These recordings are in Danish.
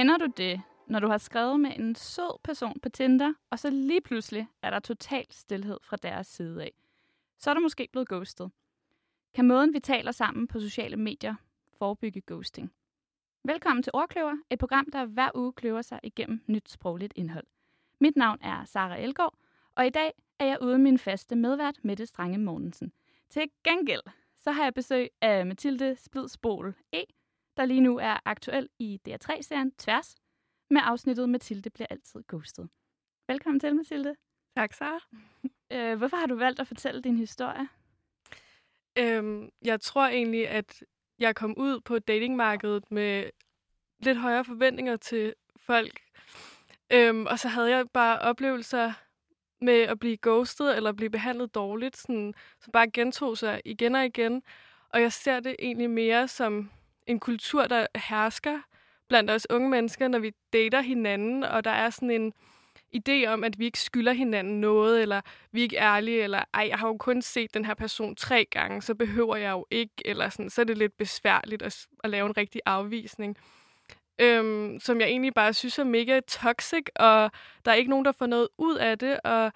Kender du det, når du har skrevet med en sød person på Tinder, og så lige pludselig er der total stillhed fra deres side af? Så er du måske blevet ghostet. Kan måden, vi taler sammen på sociale medier, forebygge ghosting? Velkommen til Ordkløver, et program, der hver uge kløver sig igennem nyt sprogligt indhold. Mit navn er Sara Elgård, og i dag er jeg ude min faste medvært, Mette Strange Mortensen. Til gengæld, så har jeg besøg af Mathilde Splidsbol E., der lige nu er aktuel i DR3-serien Tværs, med afsnittet Mathilde bliver altid ghostet. Velkommen til, Mathilde. Tak, Sara. Øh, hvorfor har du valgt at fortælle din historie? Øhm, jeg tror egentlig, at jeg kom ud på datingmarkedet med lidt højere forventninger til folk. Øhm, og så havde jeg bare oplevelser med at blive ghostet eller blive behandlet dårligt, sådan, som bare gentog sig igen og igen. Og jeg ser det egentlig mere som en kultur, der hersker blandt os unge mennesker, når vi dater hinanden, og der er sådan en idé om, at vi ikke skylder hinanden noget, eller vi er ikke ærlige, eller ej, jeg har jo kun set den her person tre gange, så behøver jeg jo ikke, eller sådan, så er det lidt besværligt at, at lave en rigtig afvisning. Øhm, som jeg egentlig bare synes er mega toxic, og der er ikke nogen, der får noget ud af det, og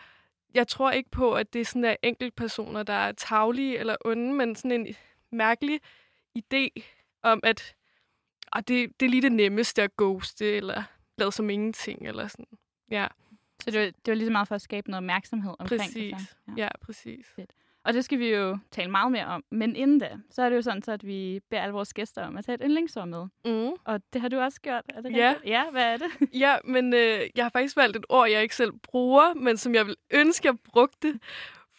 jeg tror ikke på, at det er sådan der enkeltpersoner, der er taglige eller onde, men sådan en mærkelig idé om, at og det, det er lige det nemmeste at ghoste, eller lade som ingenting, eller sådan. Ja. Så det var, det var lige så meget for at skabe noget opmærksomhed omkring præcis. det. Så. Ja. ja, præcis. Fedt. Og det skal vi jo tale meget mere om. Men inden da, så er det jo sådan, så at vi beder alle vores gæster om at tage et yndlingsord med. Mm. Og det har du også gjort, er det Ja. rigtigt? Ja, hvad er det? Ja, men øh, jeg har faktisk valgt et ord, jeg ikke selv bruger, men som jeg vil ønske, jeg brugte.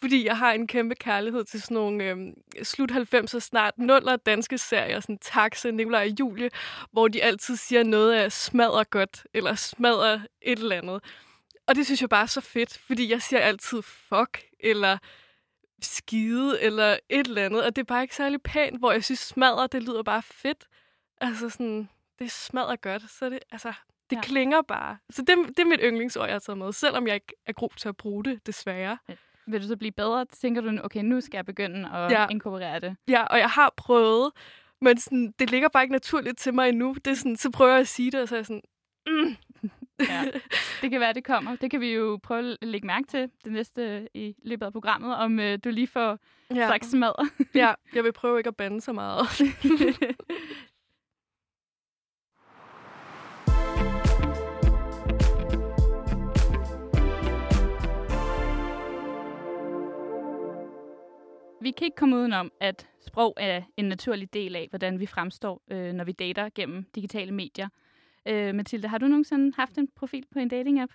Fordi jeg har en kæmpe kærlighed til sådan nogle øh, slut 90'er, snart 0'er danske serier, sådan Taxa, Nikolaj og Julie, hvor de altid siger noget af smadrer godt, eller smadrer et eller andet. Og det synes jeg bare er så fedt, fordi jeg siger altid fuck, eller skide, eller et eller andet, og det er bare ikke særlig pænt, hvor jeg synes smadrer, det lyder bare fedt. Altså sådan, det smadrer godt, så det, altså, det ja. klinger bare. Så det, det er mit yndlingsord, jeg har taget med, selvom jeg ikke er god til at bruge det, desværre. Vil du så blive bedre? Tænker du, okay, nu skal jeg begynde at Ja. inkorporere det? Ja, og jeg har prøvet, men sådan, det ligger bare ikke naturligt til mig endnu. Det er sådan, så prøver jeg at sige det, og så er jeg sådan, mm. Ja. Det kan være, det kommer. Det kan vi jo prøve at lægge mærke til det næste i løbet af programmet, om øh, du lige får ja. sagt smadre. ja, jeg vil prøve ikke at bande så meget. Vi kan ikke komme udenom, at sprog er en naturlig del af, hvordan vi fremstår, øh, når vi dater gennem digitale medier. Øh, Mathilde, har du nogensinde haft en profil på en dating-app?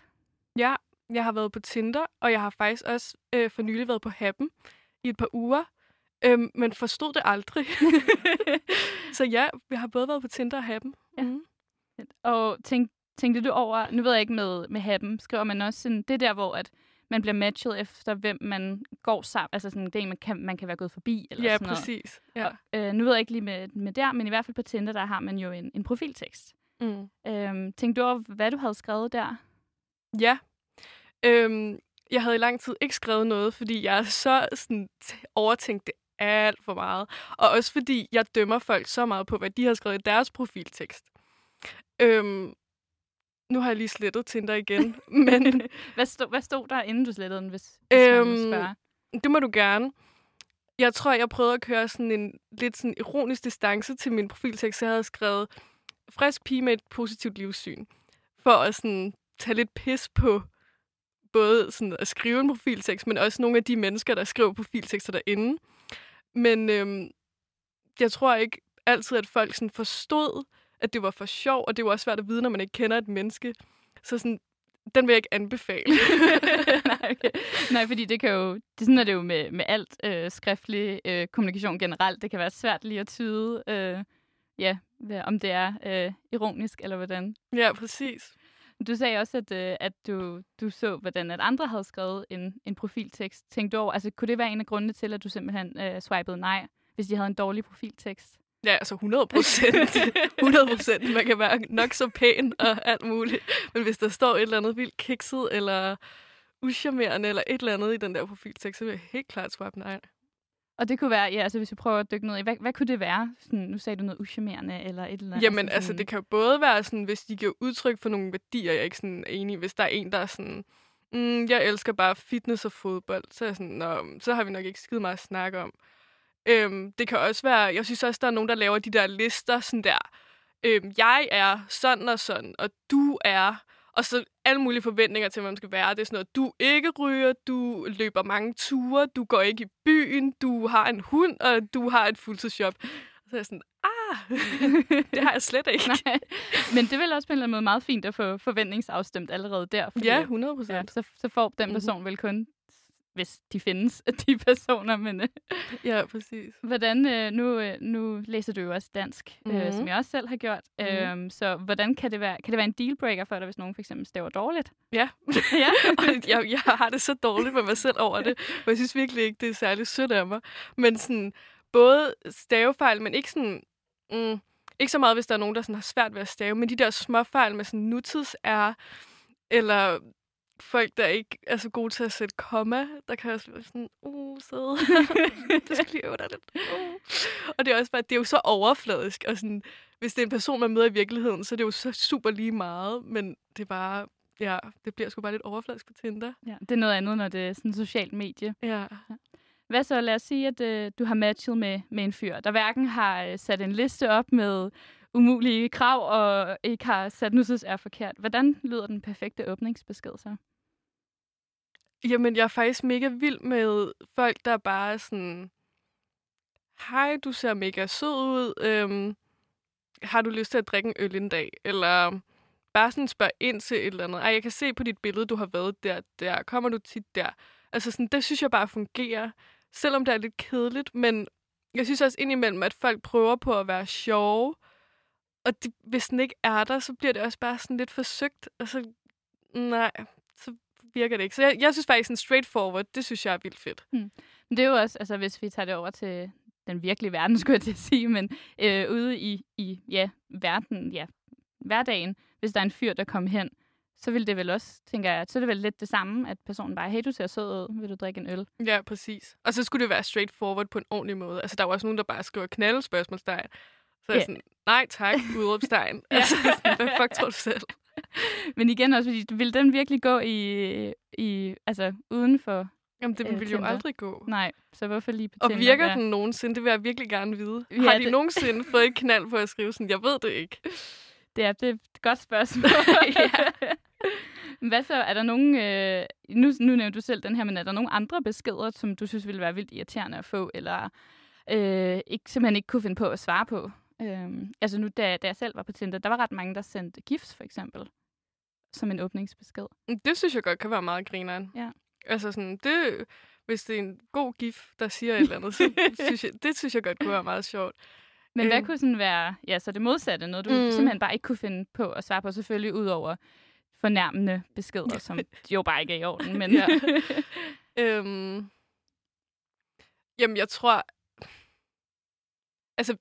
ja, jeg har været på Tinder, og jeg har faktisk også øh, for nylig været på Happen i et par uger, øhm, men forstod det aldrig. så ja, jeg har både været på Tinder og Happen. Ja. Mm. Og tænk, tænkte du over, nu ved jeg ikke med, med Happen, skriver man også sådan, det er der, hvor at man bliver matchet efter, hvem man går sammen, altså sådan, det en, man kan, man kan være gået forbi, eller Ja, sådan noget. præcis. Ja. Og, øh, nu ved jeg ikke lige med, med der, men i hvert fald på Tinder, der har man jo en, en profiltekst. Mm. Øhm, tænkte du over, hvad du havde skrevet der? Ja. Øhm, jeg havde i lang tid ikke skrevet noget, fordi jeg så sådan, t- overtænkt det alt for meget. Og også fordi jeg dømmer folk så meget på, hvad de har skrevet i deres profiltekst. Øhm, nu har jeg lige slettet Tinder igen, men hvad, stod, hvad stod der, inden du slettede den, hvis, hvis øhm, man spørge? det må du gerne. Jeg tror, jeg prøvede at køre sådan en lidt sådan ironisk distance til min profiltekst, jeg havde skrevet frisk pige med et positivt livssyn. For at sådan tage lidt pis på både sådan at skrive en profiltekst, men også nogle af de mennesker, der skriver profiltekster derinde. Men øhm, jeg tror ikke altid, at folk sådan forstod, at det var for sjov, og det var også svært at vide, når man ikke kender et menneske. Så sådan, den vil jeg ikke anbefale. Nej, okay. Nej, fordi det kan jo, det, sådan er det jo med, med alt øh, skriftlig øh, kommunikation generelt. Det kan være svært lige at tyde, øh, ja, hvad- om det er øh, ironisk eller hvordan. ja, præcis. Du sagde også, at, øh, at du, du så, hvordan at andre havde skrevet en, en profiltekst. Tænkte du over, altså kunne det være en af grundene til, at du simpelthen øh, swipede nej, hvis de havde en dårlig profiltekst? Ja, altså 100 procent. 100 procent. Man kan være nok så pæn og alt muligt. Men hvis der står et eller andet vildt kikset, eller uschammerende, eller et eller andet i den der profiltekst, så vil jeg helt klart swipe nej. Og det kunne være, ja, altså hvis vi prøver at dykke ned i, hvad, hvad kunne det være? Sådan, nu sagde du noget uschammerende eller et eller andet. Jamen, sådan, altså, det kan jo både være sådan, hvis de giver udtryk for nogle værdier, jeg er ikke sådan enig i. Hvis der er en, der er sådan, mm, jeg elsker bare fitness og fodbold, så er jeg sådan, Nå, så har vi nok ikke skide meget at snakke om. Øhm, det kan også være, jeg synes også, der er nogen, der laver de der lister, sådan der, øhm, jeg er sådan og sådan, og du er, og så alle mulige forventninger til, hvad man skal være. Det er sådan noget, du ikke ryger, du løber mange ture, du går ikke i byen, du har en hund, og du har et fuldtidsjob. Og så er jeg sådan, ah, det har jeg slet ikke. Nej. Men det vil også på en eller anden måde meget fint at få forventningsafstemt allerede der. Fordi, Ja, 100 ja, procent. så, så får den Mhm. person vel kun, hvis de findes, de personer. Men øh, Ja, præcis. hvordan, øh, nu, øh, nu læser du jo også dansk, mm-hmm. øh, Mhm. som jeg også selv har gjort. Mhm. Øhm, så hvordan kan det være, kan det være en dealbreaker for dig, hvis nogen for eksempel staver dårligt? Ja. Ja. Og jeg, jeg har det så dårligt med mig selv over det, for jeg synes virkelig ikke, det er særlig sødt af mig. Men sådan, både stavefejl, men ikke sådan... Mm, ikke så meget, hvis der er nogen, der sådan har svært ved at stave, men de der småfejl med sådan nutids er, eller folk, der ikke er så gode til at sætte komma, der kan også være sådan, uh, søde. det skal lige øve dig lidt. Uh. Og det er også bare, det er jo så overfladisk, og sådan, hvis det er en person, man møder i virkeligheden, så er det jo så super lige meget, men det er bare, ja, det bliver sgu bare lidt overfladisk på Tinder. ja, det er noget andet, når det er sådan socialt medie. Ja. Hvad så? Lad os sige, at øh, du har matchet med, med en fyr, der hverken har øh, sat en liste op med umulige krav, og ikke har sat nu synes er forkert. Hvordan lyder den perfekte åbningsbesked så? Jamen, jeg er faktisk mega vild med folk, der bare er sådan, hej, du ser mega sød ud, øhm, har du lyst til at drikke en øl en dag? Eller bare sådan spørg ind til et eller andet. Ej, jeg kan se på dit billede, du har været der, der. Kommer du tit der? Altså sådan, det synes jeg bare fungerer. Selvom det er lidt kedeligt, men jeg synes også indimellem, at folk prøver på at være sjove. Og det, hvis den ikke er der, så bliver det også bare sådan lidt forsøgt. Og så, nej, virker det ikke. Så jeg, jeg synes faktisk, sådan straightforward, det synes jeg er vildt fedt. Men det er jo også, altså hvis vi tager det over til den virkelige verden, skulle jeg til at sige, men øh, ude i, i ja, verden, ja, hverdagen, hvis der er en fyr, der kommer hen, så vil det vel også, tænker jeg, så er det vel lidt det samme, at personen bare, hey, du ser sød ud, vil du drikke en øl? Ja, præcis. Og så skulle det være straightforward på en ordentlig måde. Altså, der er jo også nogen, der bare skriver knalde spørgsmålstegn. Så er sådan, nej tak, udråbstegn. Altså, sådan, hvad fuck tror du selv? Men igen også, fordi vil den virkelig gå i, i altså uden for, Jamen, det Øh, vil jo aldrig gå. nej, så hvorfor lige på Og Tinder? virker Ja. den nogensinde? Det vil jeg virkelig gerne vide. Ja, Har de det- nogensinde fået et knald på at skrive sådan, jeg ved det ikke? Det er, det er et godt spørgsmål. Hvad så? Er der nogen... Øh, nu, nu nævnte du selv den her, men er der nogle andre beskeder, som du synes ville være vildt irriterende at få, eller øh, ikke, simpelthen ikke kunne finde på at svare på? Øhm, altså nu, da, da jeg selv var på Tinder, der var ret mange, der sendte gifs, for eksempel, som en åbningsbesked. Det synes jeg godt kan være meget grineren. Ja. Altså sådan, det, hvis det er en god gif, der siger et eller andet, så synes jeg, det synes jeg godt kunne være meget sjovt. Men hvad Øh. kunne sådan være, ja, så det modsatte, noget du Mm. mm. simpelthen bare ikke kunne finde på at svare på, selvfølgelig ud over fornærmende beskeder, som jo bare ikke er i orden. Men Ja. Øhm, jamen, jeg tror... Altså,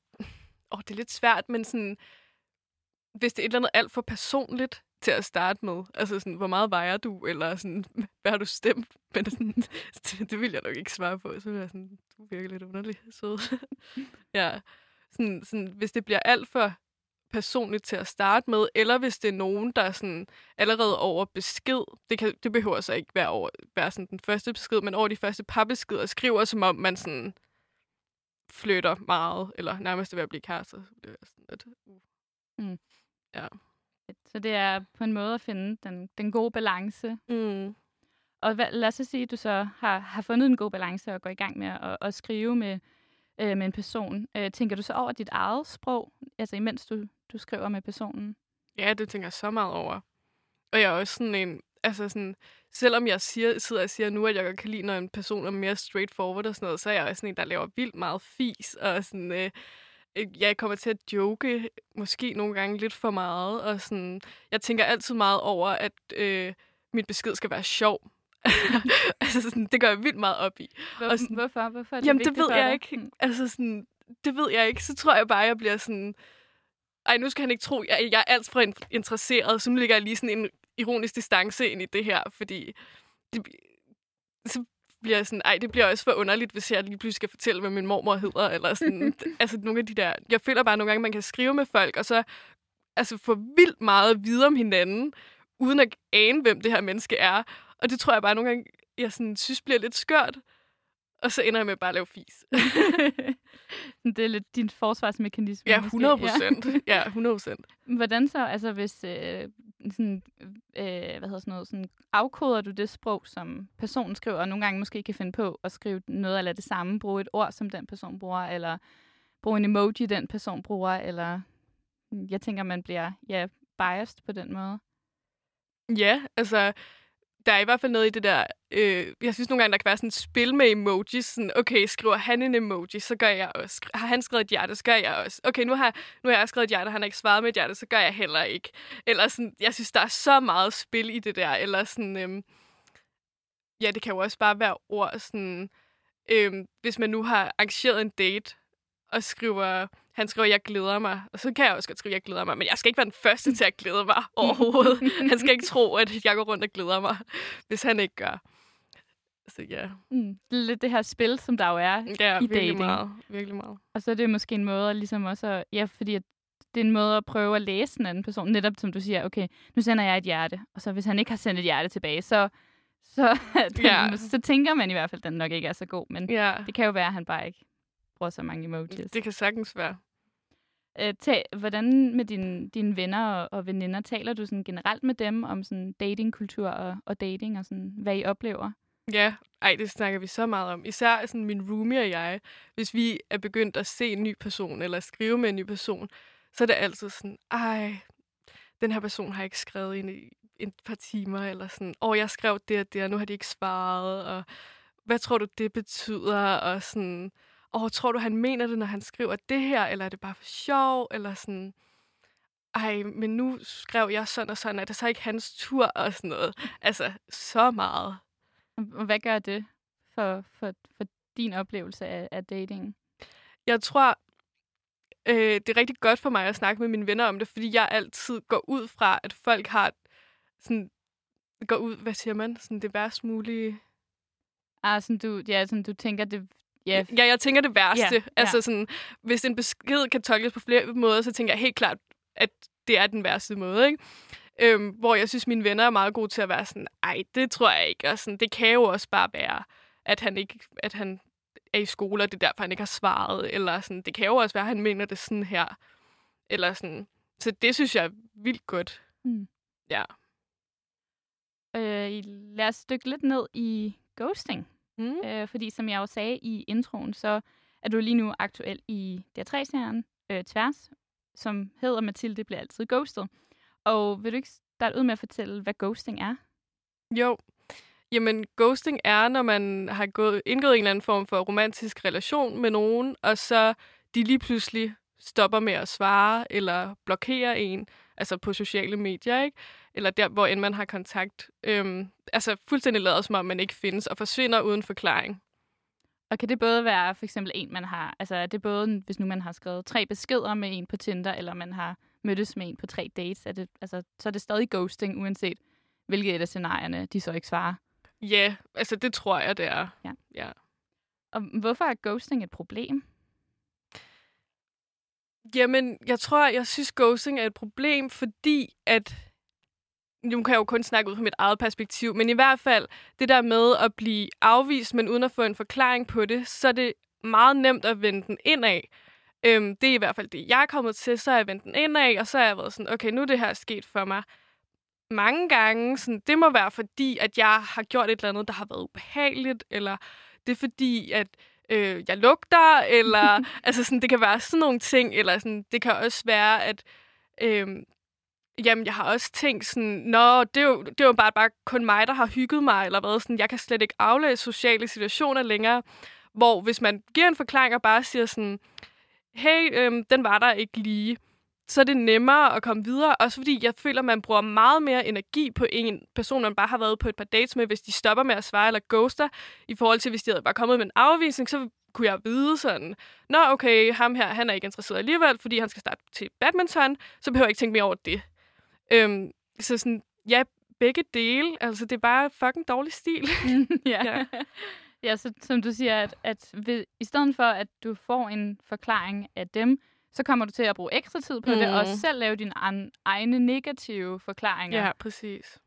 åh, det er lidt svært, men sådan... Hvis det er et eller andet alt for personligt til at starte med, altså sådan, hvor meget vejer du, eller sådan, hvad har du stemt? Men sådan, det, vil jeg nok ikke svare på. Så er jeg sådan, du virker lidt underlig sød. ja, sådan, sådan, hvis det bliver alt for personligt til at starte med, eller hvis det er nogen, der er sådan allerede over besked, det, kan, det behøver så ikke være, over, være sådan den første besked, men over de første par beskeder, skriver som om man sådan flytter meget, eller nærmest er ved at blive kærester. Så det er sådan lidt, uh. Så det er på en måde at finde den, den gode balance. mm. Og hvad, lad os så sige, at du så har, har fundet en god balance og går i gang med at, at skrive med, øh, med en person. Øh, tænker du så over dit eget sprog, altså imens du, du skriver med personen? Ja, det tænker jeg så meget over. Og jeg er også sådan en, altså sådan, selvom jeg siger, sidder og siger nu, at jeg godt kan lide, når en person er mere straightforward og sådan noget, så er jeg også sådan en, der laver vildt meget fis, og sådan, øh, øh, jeg kommer til at joke måske nogle gange lidt for meget, og sådan, jeg tænker altid meget over, at øh, mit besked skal være sjov. altså sådan, det gør jeg vildt meget op i. Hvor, Og sådan- hvorfor? hvorfor er det Jamen, det ved jeg ikke. Altså sådan, det ved jeg ikke. Så tror jeg bare, jeg bliver sådan... Ej, nu skal han ikke tro, at jeg er alt for in- interesseret, så nu ligger jeg lige sådan en ironisk distance ind i det her, fordi det, så bliver jeg sådan, ej, det bliver også for underligt, hvis jeg lige pludselig skal fortælle, hvad min mormor hedder, eller sådan, altså nogle af de der, jeg føler bare nogle gange, man kan skrive med folk, og så altså få vildt meget at vide om hinanden, uden at ane, hvem det her menneske er. Og det tror jeg bare nogle gange, jeg sådan, synes bliver lidt skørt. Og så ender jeg med bare at lave fis. det er lidt din forsvarsmekanisme. Ja, 100 procent. Ja. ja, 100 procent. Hvordan så, altså hvis, øh, sådan, øh, hvad hedder sådan noget, sådan, afkoder du det sprog, som personen skriver, og nogle gange måske kan finde på at skrive noget eller det samme, bruge et ord, som den person bruger, eller bruge en emoji, den person bruger, eller jeg tænker, man bliver ja, biased på den måde. Ja, altså, der er i hvert fald noget i det der, øh, jeg synes nogle gange, der kan være sådan et spil med emojis, sådan, okay, skriver han en emoji, så gør jeg også. Har han skrevet et hjerte, så gør jeg også. Okay, nu har, nu har jeg skrevet et hjerte, han har ikke svaret med et hjerte, så gør jeg heller ikke. Eller sådan, jeg synes, der er så meget spil i det der, eller sådan, øh, ja, det kan jo også bare være ord, sådan, øh, hvis man nu har arrangeret en date, og skriver, han skriver, jeg glæder mig. Og så kan jeg også godt skrive, jeg glæder mig. Men jeg skal ikke være den første til at glæde mig overhovedet. han skal ikke tro, at jeg går rundt og glæder mig, hvis han ikke gør. Så ja. Mm, lidt det her spil, som der jo er ja, i virkelig dating. Meget, virkelig meget. Og så er det måske en måde at ligesom også, at, ja, fordi at det er en måde at prøve at læse en anden person. Netop som du siger, okay, nu sender jeg et hjerte. Og så hvis han ikke har sendt et hjerte tilbage, så, så, den, ja. så tænker man i hvert fald, at den nok ikke er så god. Men ja. det kan jo være, at han bare ikke bruger så mange emojis. Det kan sagtens være. Øh, tag, hvordan med dine, dine venner og, og veninder, taler du sådan generelt med dem om sådan datingkultur og, og dating, og sådan, hvad I oplever? Ja, ej, det snakker vi så meget om. Især sådan min roomie og jeg, hvis vi er begyndt at se en ny person, eller skrive med en ny person, så er det altid sådan, ej, den her person har ikke skrevet ind i et par timer, eller sådan, åh, jeg skrev det og det, og nu har de ikke svaret, og hvad tror du, det betyder, og sådan, åh, tror du, han mener det, når han skriver det her, eller er det bare for sjov, eller sådan, ej, men nu skrev jeg sådan og sådan, er det så ikke hans tur, og sådan noget. Altså, så meget. Og hvad gør det for, for, for din oplevelse af, af dating? Jeg tror, øh, det er rigtig godt for mig at snakke med mine venner om det, fordi jeg altid går ud fra, at folk har sådan, går ud, hvad siger man, sådan det værst mulige. Ah, sådan du, ja, sådan du tænker, det, Yeah. Ja, jeg tænker det værste. Yeah. Altså sådan, hvis en besked kan tolkes på flere måder, så tænker jeg helt klart, at det er den værste måde, ikke? Øhm, hvor jeg synes, mine venner er meget gode til at være sådan, ej, det tror jeg ikke. Og sådan, det kan jo også bare være, at han ikke at han er i skole, og det er derfor, han ikke har svaret. Eller sådan, det kan jo også være, at han mener det sådan her. Eller sådan. Så det synes jeg er vildt godt. Mm. Ja. Øh, lad os dykke lidt ned i ghosting. Mm. Øh, fordi som jeg jo sagde i introen, så er du lige nu aktuel i DR3-serien øh, Tværs, som hedder Mathilde bliver altid ghostet. Og vil du ikke starte ud med at fortælle, hvad ghosting er? Jo. Jamen, ghosting er, når man har gået, indgået en eller anden form for romantisk relation med nogen, og så de lige pludselig stopper med at svare eller blokere en, altså på sociale medier, ikke? Eller der, hvor end man har kontakt. Øhm, altså fuldstændig lader som om, man ikke findes, og forsvinder uden forklaring. Og kan det både være for eksempel en, man har, altså er det både, hvis nu man har skrevet tre beskeder med en på Tinder, eller man har mødtes med en på tre dates, er det, altså, så er det stadig ghosting, uanset hvilket af scenarierne, de så ikke svarer? Ja, altså det tror jeg, det er. Ja. ja. Og hvorfor er ghosting et problem? Jamen, jeg tror, jeg synes, ghosting er et problem, fordi at nu kan jeg jo kun snakke ud fra mit eget perspektiv, men i hvert fald det der med at blive afvist, men uden at få en forklaring på det, så er det meget nemt at vende den indad. Øhm, det er i hvert fald det, jeg er kommet til. Så har jeg vendt den indad, og så har jeg været sådan, okay, nu er det her sket for mig mange gange. Sådan, det må være fordi, at jeg har gjort et eller andet, der har været ubehageligt, eller det er fordi, at øh, jeg lugter, eller altså sådan, det kan være sådan nogle ting, eller sådan, det kan også være, at øh, Jamen, jeg har også tænkt sådan, nå, det er jo, det er jo bare, bare kun mig, der har hygget mig, eller hvad, sådan, jeg kan slet ikke aflæse sociale situationer længere, hvor hvis man giver en forklaring og bare siger sådan, hey, øhm, den var der ikke lige, så er det nemmere at komme videre, også fordi jeg føler, man bruger meget mere energi på en person, man bare har været på et par dates med, hvis de stopper med at svare eller ghoster, i forhold til, hvis de havde bare kommet med en afvisning, så kunne jeg vide sådan, nå okay, ham her, han er ikke interesseret alligevel, fordi han skal starte til badminton, så behøver jeg ikke tænke mere over det. Øhm, så sådan, ja, begge dele. Altså, det er bare fucking dårlig stil. ja. ja. Ja, så som du siger, at, at ved, i stedet for, at du får en forklaring af dem, så kommer du til at bruge ekstra tid på mm. det, og Mm. selv lave dine an, egne negative forklaringer. Ja, præcis.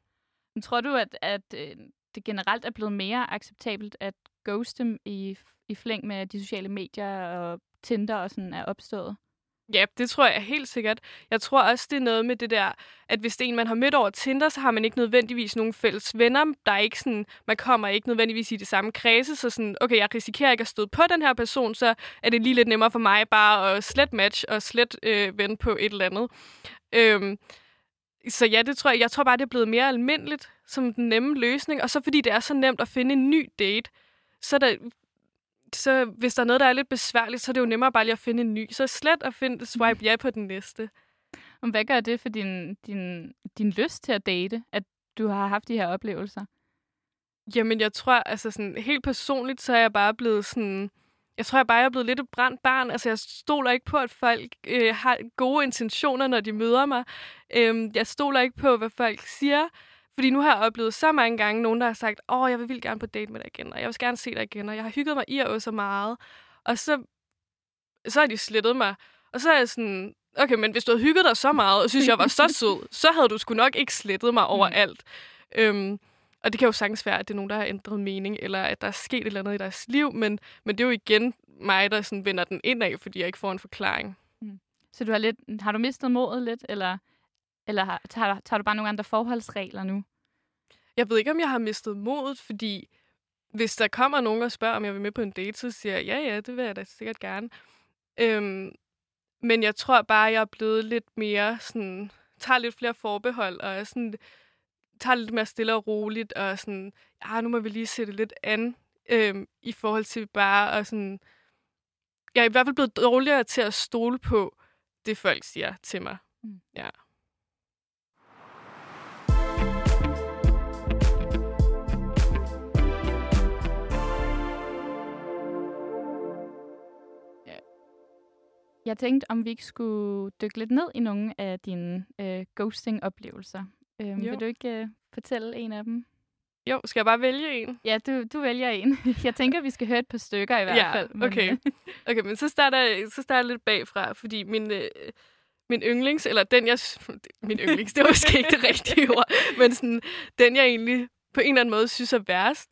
Men tror du, at, at øh, det generelt er blevet mere acceptabelt at ghoste i, i flæng med at de sociale medier og Tinder og sådan er opstået? Ja, det tror jeg helt sikkert. Jeg tror også, det er noget med det der, at hvis det er en, man har mødt over Tinder, så har man ikke nødvendigvis nogen fælles venner. Der er ikke sådan, man kommer ikke nødvendigvis i det samme kredse, så sådan, okay, jeg risikerer ikke at støde på den her person, så er det lige lidt nemmere for mig bare at slet match og slet øh, vende på et eller andet. Øhm, så ja, det tror jeg. Jeg tror bare, det er blevet mere almindeligt som den nemme løsning. Og så fordi det er så nemt at finde en ny date, så der, så hvis der er noget, der er lidt besværligt, så er det jo nemmere bare lige at finde en ny. Så slet at finde swipe ja på den næste. Og hvad gør det for din, din, din lyst til at date, at du har haft de her oplevelser? Jamen, jeg tror, altså sådan, helt personligt, så er jeg bare blevet sådan... Jeg tror, jeg bare er blevet lidt et brændt barn. Altså, jeg stoler ikke på, at folk øh, har gode intentioner, når de møder mig. Øhm, jeg stoler ikke på, hvad folk siger. Fordi nu har jeg oplevet så mange gange nogen, der har sagt, åh, jeg vil vildt gerne på date med dig igen, og jeg vil gerne se dig igen, og jeg har hygget mig i og så meget. Og så, så har de slettet mig. Og så er jeg sådan, okay, men hvis du havde hygget dig så meget, og synes, jeg var så sød, så havde du sgu nok ikke slettet mig overalt. Øhm, og det kan jo sagtens være, at det er nogen, der har ændret mening, eller at der er sket et eller andet i deres liv, men, men det er jo igen mig, der sådan vender den indad, fordi jeg ikke får en forklaring. Så du har, lidt, har du mistet modet lidt, eller, eller har, tager, tager du bare nogle andre forholdsregler nu? Jeg ved ikke, om jeg har mistet modet, fordi hvis der kommer nogen og spørger, om jeg vil med på en date, så siger jeg, ja, ja, det vil jeg da sikkert gerne. Øhm, men jeg tror bare, jeg er blevet lidt mere sådan, tager lidt flere forbehold, og er sådan, tager lidt mere stille og roligt, og sådan, ja, nu må vi lige sætte lidt an, øhm, i forhold til bare at sådan, jeg er i hvert fald blevet dårligere til at stole på det, folk siger til mig. Mm. Ja. Jeg tænkte, om vi ikke skulle dykke lidt ned i nogle af dine øh, ghosting-oplevelser. Øhm, Jo. vil du ikke øh, fortælle en af dem? Jo, skal jeg bare vælge en? Ja, du, du vælger en. Jeg tænker, vi skal høre et par stykker i hvert Ja, fald. okay. øh, Okay, men så starter, jeg- så starter jeg lidt bagfra, fordi min, øh, min yndlings, eller den jeg... Min yndlings, det var måske ikke det rigtige ord, men sådan, den jeg egentlig på en eller anden måde synes er værst,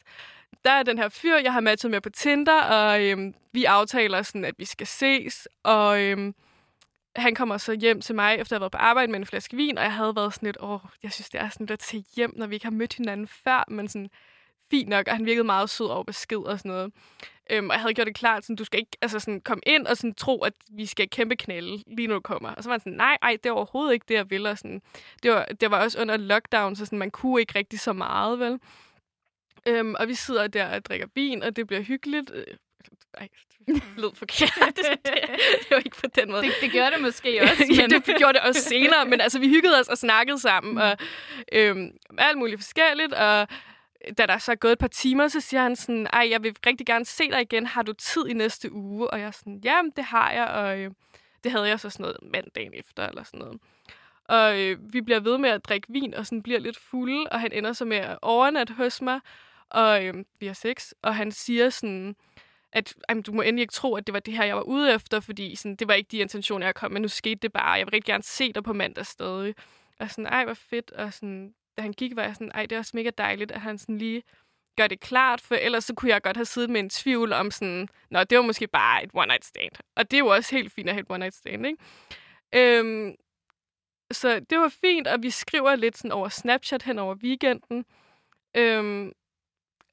der er den her fyr, jeg har matchet med på Tinder, og øhm, vi aftaler sådan, at vi skal ses, og øhm, han kommer så hjem til mig, efter at have været på arbejde med en flaske vin, og jeg havde været sådan lidt, åh, jeg synes, det er sådan lidt at tage hjem, når vi ikke har mødt hinanden før, men sådan, fint nok, og han virkede meget sød over besked og sådan noget. Øhm, og jeg havde gjort det klart, sådan, du skal ikke altså, sådan, komme ind og sådan, tro, at vi skal kæmpe knalde, lige når du kommer. Og så var han sådan, nej, ej, det er overhovedet ikke det, jeg vil. Og sådan, det, var, det var også under lockdown, så sådan, man kunne ikke rigtig så meget, vel? Øhm, og vi sidder der og drikker vin, og det bliver hyggeligt. Øh, Ej, det lød forkert. det, det, det var ikke på den måde. det, det gjorde det måske også. ja, det gjorde det også senere, men altså, vi hyggede os og snakkede sammen, og øhm, alt muligt forskelligt, og da der så er gået et par timer, så siger han sådan, ej, jeg vil rigtig gerne se dig igen, har du tid i næste uge? Og jeg er sådan, jamen, det har jeg, og øh, det havde jeg så sådan noget mandagen efter, eller sådan noget. Og øh, vi bliver ved med at drikke vin, og sådan bliver lidt fulde, og han ender så med at overnatte hos mig, og øh, vi har sex, og han siger sådan, at jamen, du må endelig ikke tro, at det var det her, jeg var ude efter, fordi sådan, det var ikke de intentioner, jeg kom, men nu skete det bare. Jeg vil rigtig gerne se dig på mandag stadig. Og sådan, ej, hvor fedt. Og sådan, da han gik, var jeg sådan, ej, det er også mega dejligt, at han sådan lige gør det klart, for ellers så kunne jeg godt have siddet med en tvivl om sådan, nå, det var måske bare et one-night stand. Og det er jo også helt fint at have et one-night stand, ikke? Øhm, så det var fint, og vi skriver lidt sådan over Snapchat hen over weekenden. Øhm,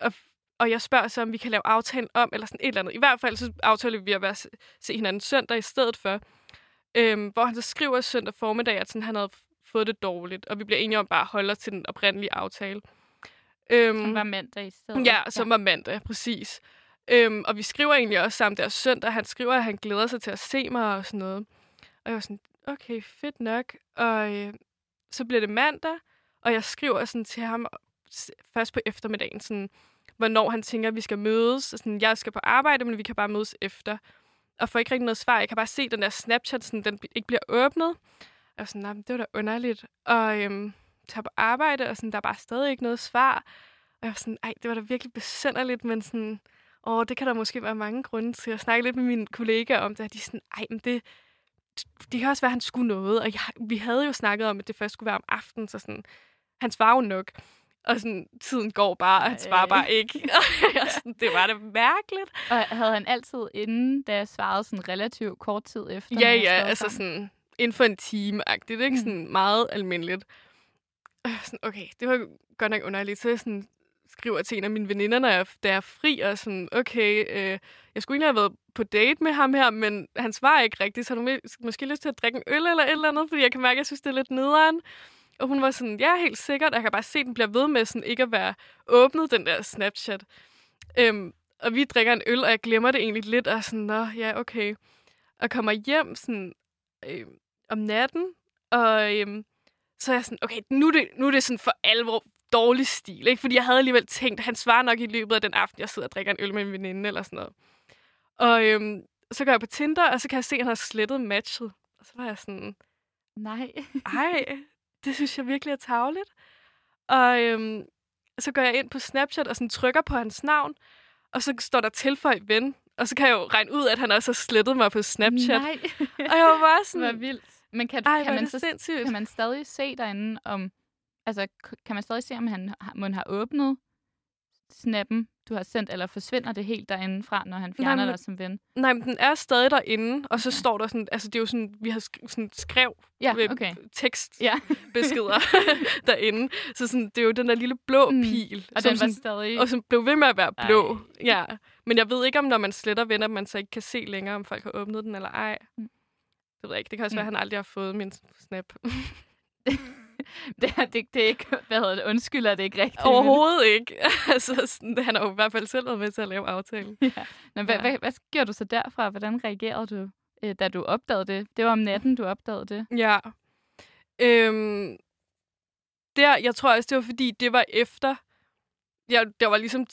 og, og jeg spørger så, om vi kan lave aftalen om, eller sådan et eller andet. I hvert fald så aftaler vi at være, se hinanden søndag i stedet for. Øhm, hvor han så skriver søndag formiddag, at sådan, han havde fået det dårligt, og vi bliver enige om bare at holde os til den oprindelige aftale. Øhm, Som var mandag i stedet. Ja, som var mandag, præcis. Øhm, og vi skriver egentlig også sammen der søndag. Han skriver, at han glæder sig til at se mig og sådan noget. Og jeg var sådan, okay, fedt nok. Og øh, så bliver det mandag, og jeg skriver sådan til ham først på eftermiddagen, sådan, hvornår han tænker, at vi skal mødes. Og sådan, jeg skal på arbejde, men vi kan bare mødes efter. Og får ikke rigtig noget svar. Jeg kan bare se den der Snapchat, sådan, den ikke bliver åbnet. Og jeg sådan, "Nå, det var da underligt. Og øhm, tager på arbejde, og sådan, der er bare stadig ikke noget svar. Og jeg var sådan, ej, det var da virkelig besynderligt, men sådan, åh, det kan der måske være mange grunde til. Jeg snakke lidt med mine kollegaer om det, og de er sådan, ej, men det, det kan også være, at han skulle noget. Og jeg, vi havde jo snakket om, at det først skulle være om aftenen, så sådan, han svarer jo nok. Og sådan, tiden går bare, og han svarer bare ikke. sådan, det var det mærkeligt. Og havde han altid inden, da jeg svarede sådan relativt kort tid efter? Ja, ja, altså sådan inden for en time-agtigt. Ikke? Mm. Sådan meget almindeligt. Og sådan, okay, det var godt nok underligt. Så jeg sådan, skriver til en af mine veninder, når jeg, da jeg er fri, og sådan, okay, øh, jeg skulle egentlig have været på date med ham her, men han svarer ikke rigtigt, så har du måske lyst til at drikke en øl eller et eller andet, fordi jeg kan mærke, at jeg synes, det er lidt nederen. Og hun var sådan, ja, helt sikkert. Jeg kan bare se, at den bliver ved med sådan ikke at være åbnet, den der Snapchat. Øhm, og vi drikker en øl, og jeg glemmer det egentlig lidt, og sådan, nå, ja, okay. Og kommer hjem sådan, øh, om natten, og øhm, så er jeg sådan, okay, nu er, det, nu er det sådan for alvor dårlig stil, ikke? Fordi jeg havde alligevel tænkt, at han svarer nok i løbet af den aften, jeg sidder og drikker en øl med en veninde eller sådan noget. Og øhm, så går jeg på Tinder, og så kan jeg se, at han har slettet matchet. Og så var jeg sådan... Nej. Ej, det synes jeg virkelig er tavligt. Og øhm, så går jeg ind på Snapchat og sådan trykker på hans navn, og så står der tilføj ven. Og så kan jeg jo regne ud, at han også har slettet mig på Snapchat. Nej. og jeg var bare sådan... Hvor vildt. Men kan, Ej, kan, man så så, kan man stadig se derinde, om Altså, kan man stadig se, om han må har åbnet snappen, du har sendt, eller forsvinder det helt derinde fra, når han fjerner nej, dig som ven? Nej, men den er stadig derinde, og så står der sådan, altså det er jo sådan, vi har sk- sådan skrev ja, okay. tekstbeskeder ja. derinde. Så sådan, det er jo den der lille blå mm. pil. Og som den var sådan, stadig... Og som blev ved med at være blå. Ej. Ja. Men jeg ved ikke, om når man sletter venner, man så ikke kan se længere, om folk har åbnet den eller ej. Mm. Det ved jeg ikke. Det kan også mm. være, at han aldrig har fået min snap. det, er, det, det er ikke, hvad hedder det, undskyld, er det ikke rigtigt? Overhovedet ikke. altså, sådan, han har jo i hvert fald selv været med til at lave aftalen. Ja. Nå, hvad, ja. hvad, hvad gjorde du så derfra? Hvordan reagerede du, øh, da du opdagede det? Det var om natten, du opdagede det. Ja. Øhm, der, jeg tror også, det var fordi, det var efter, jeg, der var ligesom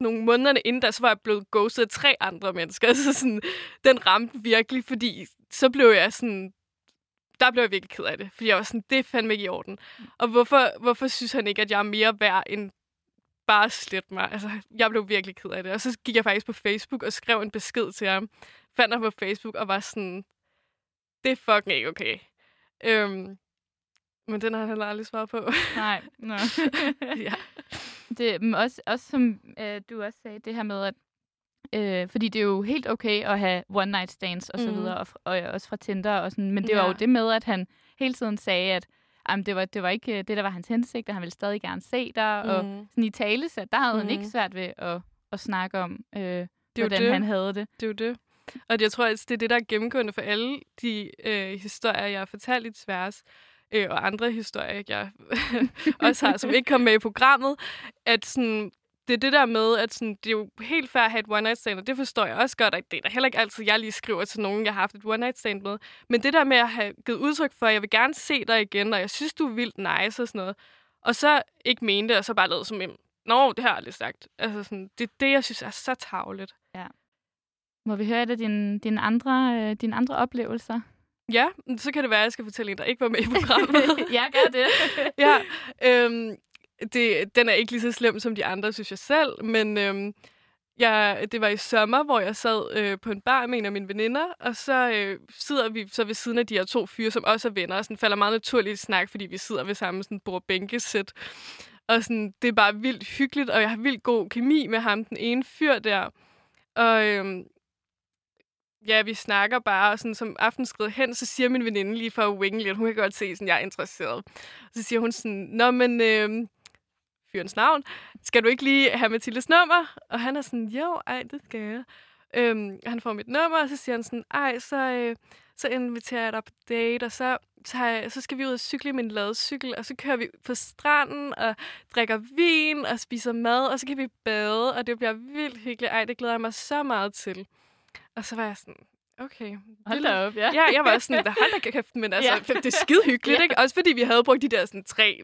nogle måneder inden da, så var jeg blevet ghostet af tre andre mennesker. Så sådan, den ramte virkelig, fordi så blev jeg sådan, der blev jeg virkelig ked af det. Fordi jeg var sådan, det er fandme ikke i orden. Og hvorfor, hvorfor synes han ikke, at jeg er mere værd end bare slet mig? Altså, jeg blev virkelig ked af det. Og så gik jeg faktisk på Facebook og skrev en besked til ham. Fandt ham på Facebook og var sådan, det er fucking ikke okay. Øhm, men den har han heller aldrig svaret på. Nej, no. ja. Det, men også, også som øh, du også sagde, det her med, at Øh, fordi det er jo helt okay at have one night stands og så mm. videre, og, og også fra Tinder og sådan. Men det ja. var jo det med, at han hele tiden sagde, at jamen, det, var, det var ikke det, der var hans hensigt, og han ville stadig gerne se dig. Mm. Og sådan i tale, så der havde mm. han ikke mm. svært ved at, at snakke om, øh, det hvordan det. han havde det. Det er jo det. Og jeg tror, at det er det, der er gennemgående for alle de øh, historier, jeg har fortalt i tværs, øh, og andre historier, jeg også har, som ikke kom med i programmet, at sådan, det er det der med, at sådan, det er jo helt fair at have et one-night stand, og det forstår jeg også godt, at det er heller ikke altid, jeg lige skriver til nogen, jeg har haft et one-night stand med. Men det der med at have givet udtryk for, at jeg vil gerne se dig igen, og jeg synes, du er vildt nice og sådan noget, og så ikke mene det, og så bare lavet som en, nå, det har jeg aldrig sagt. Altså sådan, det er det, jeg synes er så tavligt. Ja. Må vi høre et af dine, dine, andre, øh, dine andre oplevelser? Ja, så kan det være, at jeg skal fortælle en, der ikke var med i programmet. ja, gør det. ja, øhm, det, den er ikke lige så slem som de andre, synes jeg selv, men øhm, jeg, det var i sommer, hvor jeg sad øh, på en bar med en af mine veninder, og så øh, sidder vi så ved siden af de her to fyre, som også er venner, og sådan falder meget naturligt i snak, fordi vi sidder ved samme sådan, bord bænkesæt. Og sådan, det er bare vildt hyggeligt, og jeg har vildt god kemi med ham, den ene fyr der. Og øhm, ja, vi snakker bare, og sådan, som aften skrider hen, så siger min veninde lige for at winge lidt, hun kan godt se, at jeg er interesseret. Så siger hun sådan, nå, men øh, fyrens navn. Skal du ikke lige have Mathildes nummer? Og han er sådan, jo, ej, det skal jeg. Øhm, han får mit nummer, og så siger han sådan, ej, så, øh, så inviterer jeg dig på date, og så, tager jeg, så skal vi ud og cykle i min ladecykel, og så kører vi på stranden og drikker vin og spiser mad, og så kan vi bade, og det bliver vildt hyggeligt. Ej, det glæder jeg mig så meget til. Og så var jeg sådan, Okay. Hold da op, ja. Ja, jeg var sådan, hold da kæft, men altså, ja. det er skide hyggeligt, ja. ikke? Også fordi vi havde brugt de der sådan tre,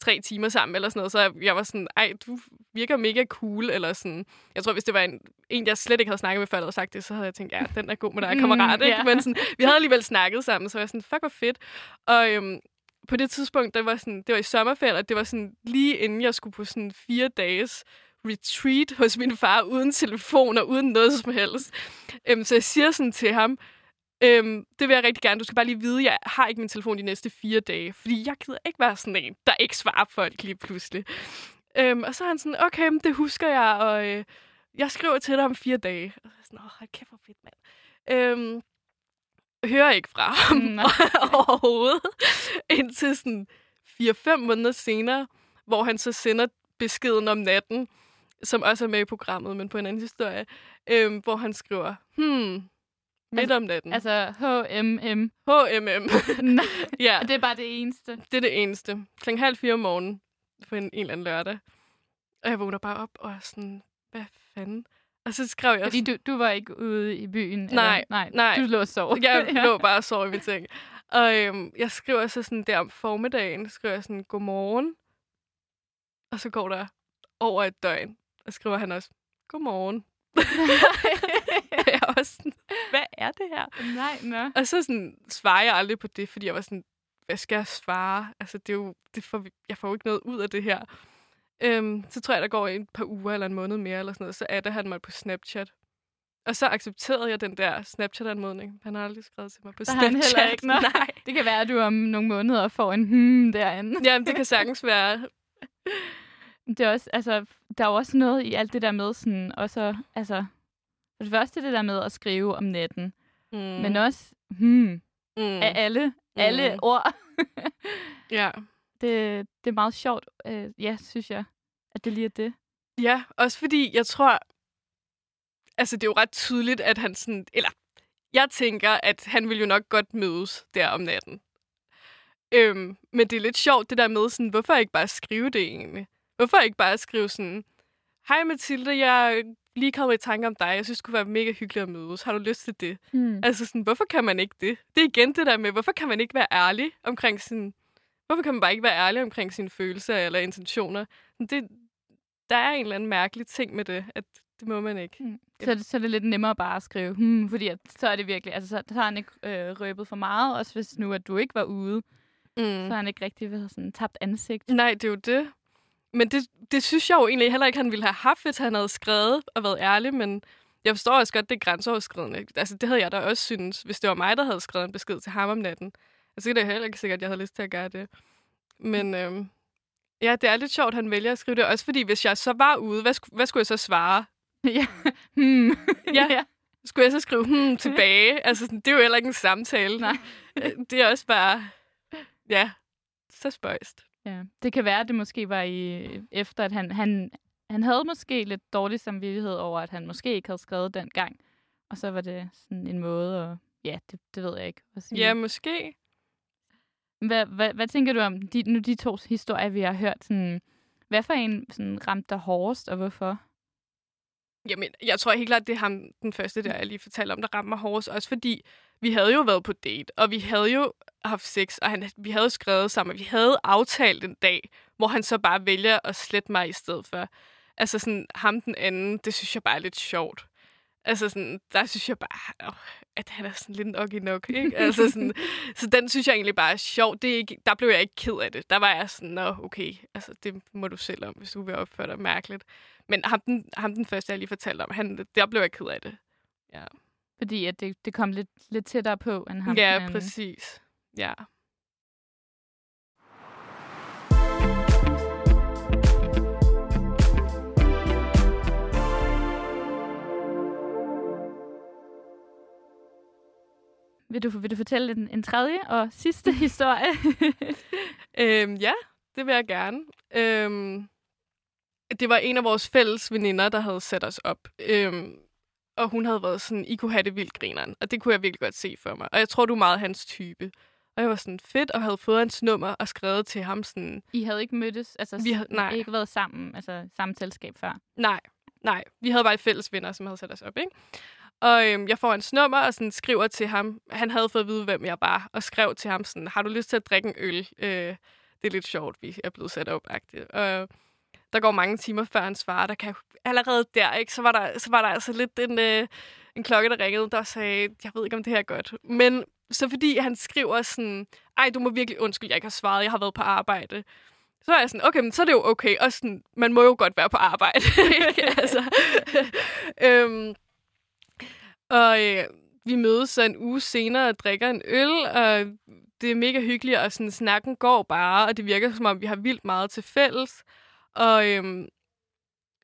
tre timer sammen eller sådan noget, så jeg var sådan, ej, du virker mega cool, eller sådan. Jeg tror, hvis det var en, en jeg slet ikke havde snakket med, før havde sagt det, så havde jeg tænkt, ja, den er god med dig, kammerat, mm, ikke? Yeah. Men sådan, vi havde alligevel snakket sammen, så jeg var sådan, fuck, hvor fedt. Og øhm, på det tidspunkt, der var sådan, det var i sommerferien, og det var sådan lige inden jeg skulle på sådan fire dages retreat hos min far, uden telefon og uden noget som helst. Øhm, så jeg siger sådan til ham, øhm, det vil jeg rigtig gerne. Du skal bare lige vide, jeg har ikke min telefon de næste fire dage. Fordi jeg gider ikke være sådan en, der ikke svarer folk lige pludselig. Øhm, og så er han sådan, okay, det husker jeg, og øh, jeg skriver til dig om fire dage. Og så er sådan, åh, hold kæft, hvor fedt, mand. Øhm, hører ikke fra ham Mm, nej. overhovedet. Indtil sådan 4-5 måneder senere, hvor han så sender beskeden om natten, som også er med i programmet, men på en anden historie, øhm, hvor han skriver, hmm, midt Altså- om natten. Altså HMM. HMM. Nej, ja, det er bare det eneste. det er det eneste. Klokken halv fire om morgenen på en, en eller anden lørdag. Og jeg vågner bare op og sådan, hvad fanden? Og så skrev jeg Fordi du, du var ikke ude i byen? Nej, eller? nej, nej. Du lå og sov. Jeg lå bare og sov i min seng. Og øhm, jeg skriver så sådan der om formiddagen, skriver jeg sådan, godmorgen. Og så går der over et døgn, og skriver han også, godmorgen. jeg er også sådan, hvad er det her? Nej, nå. Og så sådan, svarer jeg aldrig på det, fordi jeg var sådan, hvad skal jeg svare? Altså, det er jo, det får, jeg får jo ikke noget ud af det her. Øhm, så tror jeg, der går et par uger eller en måned mere, eller sådan noget, så adder han mig på Snapchat. Og så accepterede jeg den der Snapchat-anmodning. Han har aldrig skrevet til mig på Der har han Snapchat. heller ikke, nå. Nej. Det kan være, at du om nogle måneder får en hmm derinde. Jamen, det kan sagtens være. Det er også, altså, der er jo også noget i alt det der med sådan, også, altså, for det første det der med at skrive om natten, Mm. men også, hmm, mm. af alle, alle Mm. ord. Ja. det, det er meget sjovt, øh, ja, synes jeg, at det lige er det. ja, også fordi jeg tror... Altså, det er jo ret tydeligt, at han sådan... Eller, jeg tænker, at han vil jo nok godt mødes der om natten. Øhm, men det er lidt sjovt, det der med sådan, hvorfor ikke bare skrive det egentlig? Hvorfor ikke bare skrive sådan, Hej Mathilde, jeg er lige kommet i tanke om dig. Jeg synes, det kunne være mega hyggeligt at mødes. Har du lyst til det? Hmm. Altså sådan, hvorfor kan man ikke det? Det er igen det der med, hvorfor kan man ikke være ærlig omkring sin... Hvorfor kan man bare ikke være ærlig omkring sine følelser eller intentioner? Det, der er en eller anden mærkelig ting med det, at det må man ikke. Hmm. Så, er det- så er det lidt nemmere bare at skrive, hmm, fordi at, så er det virkelig, altså så, så har han ikke øh, røbet for meget, også hvis nu, at du ikke var ude, mm. så har han ikke rigtig været sådan tabt ansigt. Nej, det er jo det. Men det, det synes jeg jo egentlig heller ikke, han ville have haft, hvis han havde skrevet og været ærlig, men jeg forstår også godt, det er grænseoverskridende. Altså, det havde jeg da også synes, hvis det var mig, der havde skrevet en besked til ham om natten. Altså, det er heller ikke sikkert, at jeg havde lyst til at gøre det. Men øhm, ja, det er lidt sjovt, at han vælger at skrive det. Også fordi, hvis jeg så var ude, hvad, sku- hvad skulle jeg så svare? ja. Hmm. Ja. Skulle jeg så skrive hmm tilbage? Altså, det er jo heller ikke en samtale. Nej. Det er også bare, ja, så spøjst. Ja, det kan være, at det måske var i, efter, at han, han, han havde måske lidt dårlig samvittighed over, at han måske ikke havde skrevet den gang. Og så var det sådan en måde at... Ja, det, det ved jeg ikke. At sige. Ja, måske. Hvad, hvad, hvad tænker du om de, nu de to historier, vi har hørt? Sådan, hvad for en sådan, ramte dig hårdest, og hvorfor? Jamen, jeg tror helt klart, det er ham, den første, der jeg lige fortalte om, der rammer hårdest. Også fordi, vi havde jo været på date, og vi havde jo haft sex, og han, vi havde skrevet sammen, og vi havde aftalt en dag, hvor han så bare vælger at slette mig i stedet for. Altså sådan, ham den anden, det synes jeg bare er lidt sjovt. Altså sådan, der synes jeg bare, åh, at han er sådan lidt en okkie nok, ikke? Altså sådan, så den synes jeg egentlig bare er sjov. Det er ikke, der blev jeg ikke ked af det. Der var jeg sådan, nå, okay, altså det må du selv om, hvis du vil opføre dig mærkeligt. Men ham den, ham den første, jeg lige fortalte om, han, der blev jeg ked af det. Ja, Fordi at det, det kom lidt, lidt tættere på, end ham. ja den anden. præcis. Ja. Vil du, vil du fortælle en, en tredje og sidste historie? Øhm, ja, det vil jeg gerne. Øhm, det var en af vores fælles veninder, der havde sat os op. Øhm, og hun havde været sådan, I kunne have det vildt grineren. Og det kunne jeg virkelig godt se for mig. Og jeg tror, du er meget hans type. Og jeg var sådan fedt, og havde fået hans nummer og skrevet til ham sådan, I havde ikke mødtes, altså Vi havde- nej. ikke været sammen, altså samme selskab før. nej, nej. Vi havde bare et fælles venner, som havde sat os op, ikke? Og øhm, jeg får hans nummer og sådan skriver til ham. Han havde fået at vide, hvem jeg var, og skrev til ham sådan, har du lyst til at drikke en øl? Øh, det er lidt sjovt, vi er blevet sat op. Og der går mange timer før han svarer. Der kan allerede der, ikke? Så var der, så var der altså lidt en, øh, en klokke, der ringede, der sagde, jeg ved ikke, om det her er godt. Men så fordi han skriver sådan, ej, du må virkelig undskylde, jeg ikke har svaret, jeg har været på arbejde. Så er jeg sådan, okay, men så er det jo okay. Og sådan, man må jo godt være på arbejde. altså, øhm, og øh, vi mødes så en uge senere og drikker en øl, og det er mega hyggeligt, og sådan, snakken går bare, og det virker som om, vi har vildt meget til fælles. Og, øhm,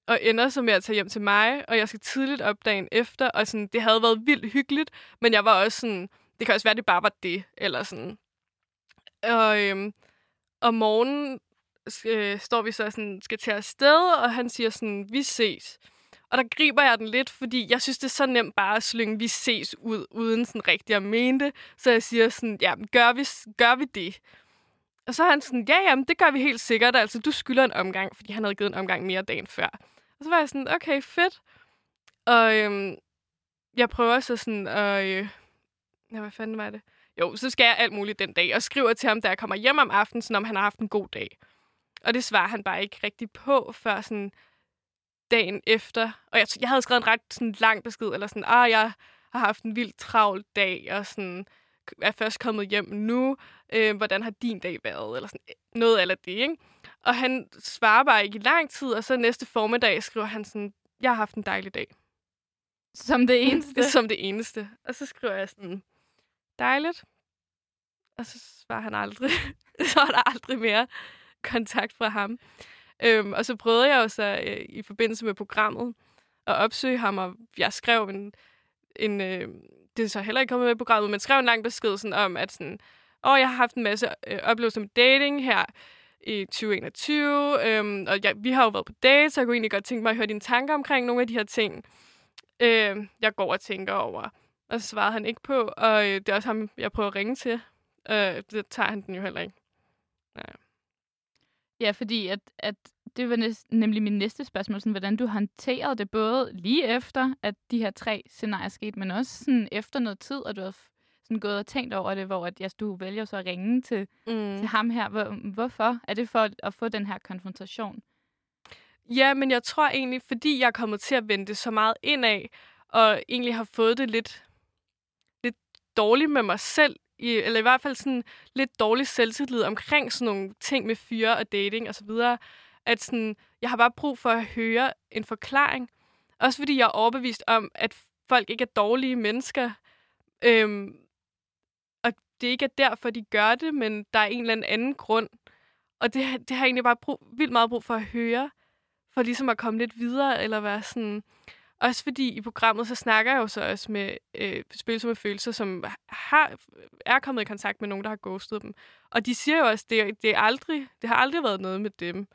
og ender så med at tage hjem til mig, og jeg skal tidligt op dagen efter, og sådan, det havde været vildt hyggeligt, men jeg var også sådan, det kan også være, det bare var det, eller sådan. Og øhm, om morgenen øh, står vi så sådan, skal til afsted, og han siger sådan, vi ses. Og der griber jeg den lidt, fordi jeg synes, det er så nemt bare at slynge, vi ses ud, uden sådan rigtig at mene det. Så jeg siger sådan, ja, gør vi, gør vi det? Og så er han sådan, ja, jamen, det gør vi helt sikkert. Altså, du skylder en omgang, fordi han havde givet en omgang mere dagen før. Og så var jeg sådan, okay, fedt. Og øhm, jeg prøver så sådan at... Øh, ja, hvad fanden var det? Jo, så skal jeg alt muligt den dag, og skriver til ham, da jeg kommer hjem om aftenen, sådan om han har haft en god dag. Og det svarer han bare ikke rigtig på, før sådan dagen efter. Og jeg, jeg havde skrevet en ret sådan, lang besked, eller sådan, ah, jeg har haft en vild travl dag, og sådan, er først kommet hjem nu. Øh, hvordan har din dag været? Eller sådan noget af det, ikke? Og han svarer bare ikke i lang tid, og så næste formiddag skriver han sådan, jeg har haft en dejlig dag. Som det eneste? Som det eneste. Og så skriver jeg sådan, dejligt. Og så svarer han aldrig. så er der aldrig mere kontakt fra ham. Øhm, og så prøvede jeg jo så øh, i forbindelse med programmet at opsøge ham, og jeg skrev en, en øh, det er så heller ikke kommet med i programmet, men skrev en lang besked sådan om, at sådan, åh, jeg har haft en masse øh, oplevelser med dating her i 2021, øhm, og ja, vi har jo været på date, så jeg kunne egentlig godt tænke mig at høre dine tanker omkring nogle af de her ting, øh, jeg går og tænker over. Og så svarede han ikke på, og øh, det er også ham, jeg prøver at ringe til. Øh, det tager han den jo heller ikke. Ja. Ja, fordi at, at det var næst, nemlig min næste spørgsmål, sådan, hvordan du håndterede det både lige efter, at de her tre scenarier skete, men også sådan efter noget tid, og du har sådan gået og tænkt over det, hvor at, ja, du vælger så at ringe til, mm. til ham her. Hvor, hvorfor? Er det for at få den her konfrontation? Ja, men jeg tror egentlig, fordi jeg er kommet til at vente så meget indad, og egentlig har fået det lidt, lidt dårligt med mig selv i, eller i hvert fald sådan lidt dårlig selvtillid omkring sådan nogle ting med fyre og dating og så videre, at sådan, jeg har bare brug for at høre en forklaring. Også fordi jeg er overbevist om, at folk ikke er dårlige mennesker. Øhm, og det ikke er derfor, de gør det, men der er en eller anden grund. Og det, det har jeg egentlig bare brug, vildt meget brug for at høre, for ligesom at komme lidt videre, eller være sådan, også fordi i programmet, så snakker jeg jo så også med øh, spilsomme følelser, som har, er kommet i kontakt med nogen, der har ghostet dem. Og de siger jo også, at det, det, er aldrig, det har aldrig været noget med dem.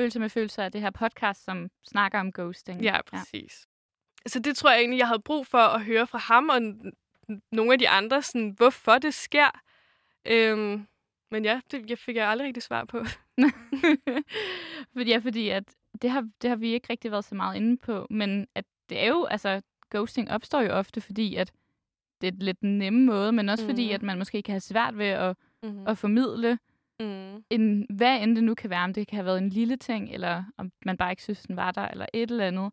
Følsomme følelser er det her podcast, som snakker om ghosting. Ja, præcis. Ja. Så det tror jeg egentlig, jeg havde brug for at høre fra ham og nogle af de andre, sådan, hvorfor det sker. Øhm, men ja, det jeg fik jeg aldrig rigtig svar på. fordi, ja, fordi at det har, det har vi ikke rigtig været så meget inde på, men at det er jo, altså, ghosting opstår jo ofte, fordi at det er et lidt nemme måde, men også mm. fordi, at man måske kan have svært ved at, mm. at formidle, mm. en, hvad end det nu kan være, om det kan have været en lille ting, eller om man bare ikke synes, den var der, eller et eller andet.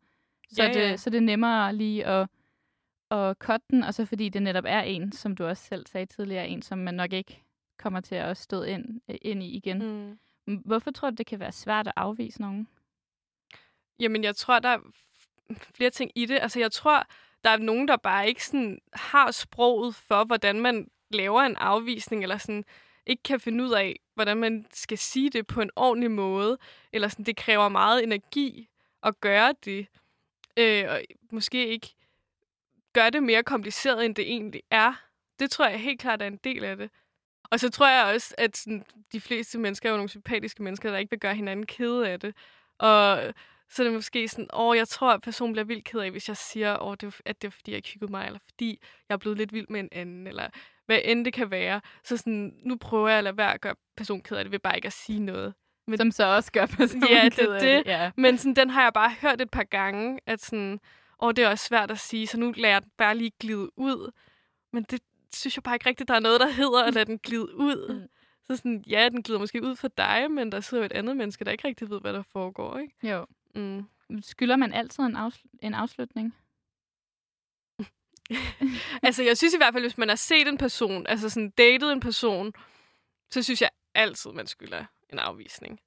Så, ja, det, ja. så det er nemmere lige at, at cutte den, og så fordi det netop er en, som du også selv sagde tidligere, en, som man nok ikke kommer til at stå ind, ind i igen. Mm. Hvorfor tror du, det kan være svært at afvise nogen? Jamen, jeg tror, der er flere ting i det. Altså, jeg tror, der er nogen, der bare ikke sådan har sproget for, hvordan man laver en afvisning, eller sådan ikke kan finde ud af, hvordan man skal sige det på en ordentlig måde, eller sådan, det kræver meget energi at gøre det, øh, og måske ikke gøre det mere kompliceret, end det egentlig er. Det tror jeg helt klart er en del af det. Og så tror jeg også, at sådan, de fleste mennesker er jo nogle sympatiske mennesker, der ikke vil gøre hinanden kede af det. Og så er det måske sådan, åh, jeg tror, at personen bliver vildt ked af, hvis jeg siger, åh, det er, at det er, fordi jeg ikke hyggede mig, eller fordi jeg er blevet lidt vild med en anden, eller hvad end det kan være. Så sådan, nu prøver jeg at lade være at gøre personen ked af det, ved bare ikke at sige noget. Men, Som så også gør personen ja, det, det, det. Ja. Men sådan, den har jeg bare hørt et par gange, at sådan, åh, det er også svært at sige, så nu lader jeg den bare lige glide ud. Men det synes jeg bare ikke rigtigt, der er noget, der hedder at lade den glide ud. Mm. Så sådan, ja, den glider måske ud for dig, men der sidder jo et andet menneske, der ikke rigtig ved, hvad der foregår, ikke? Jo. Mm. Skylder man altid en, afsl- en afslutning? altså, jeg synes i hvert fald, hvis man har set en person, altså sådan datet en person, så synes jeg altid, man skylder en afvisning.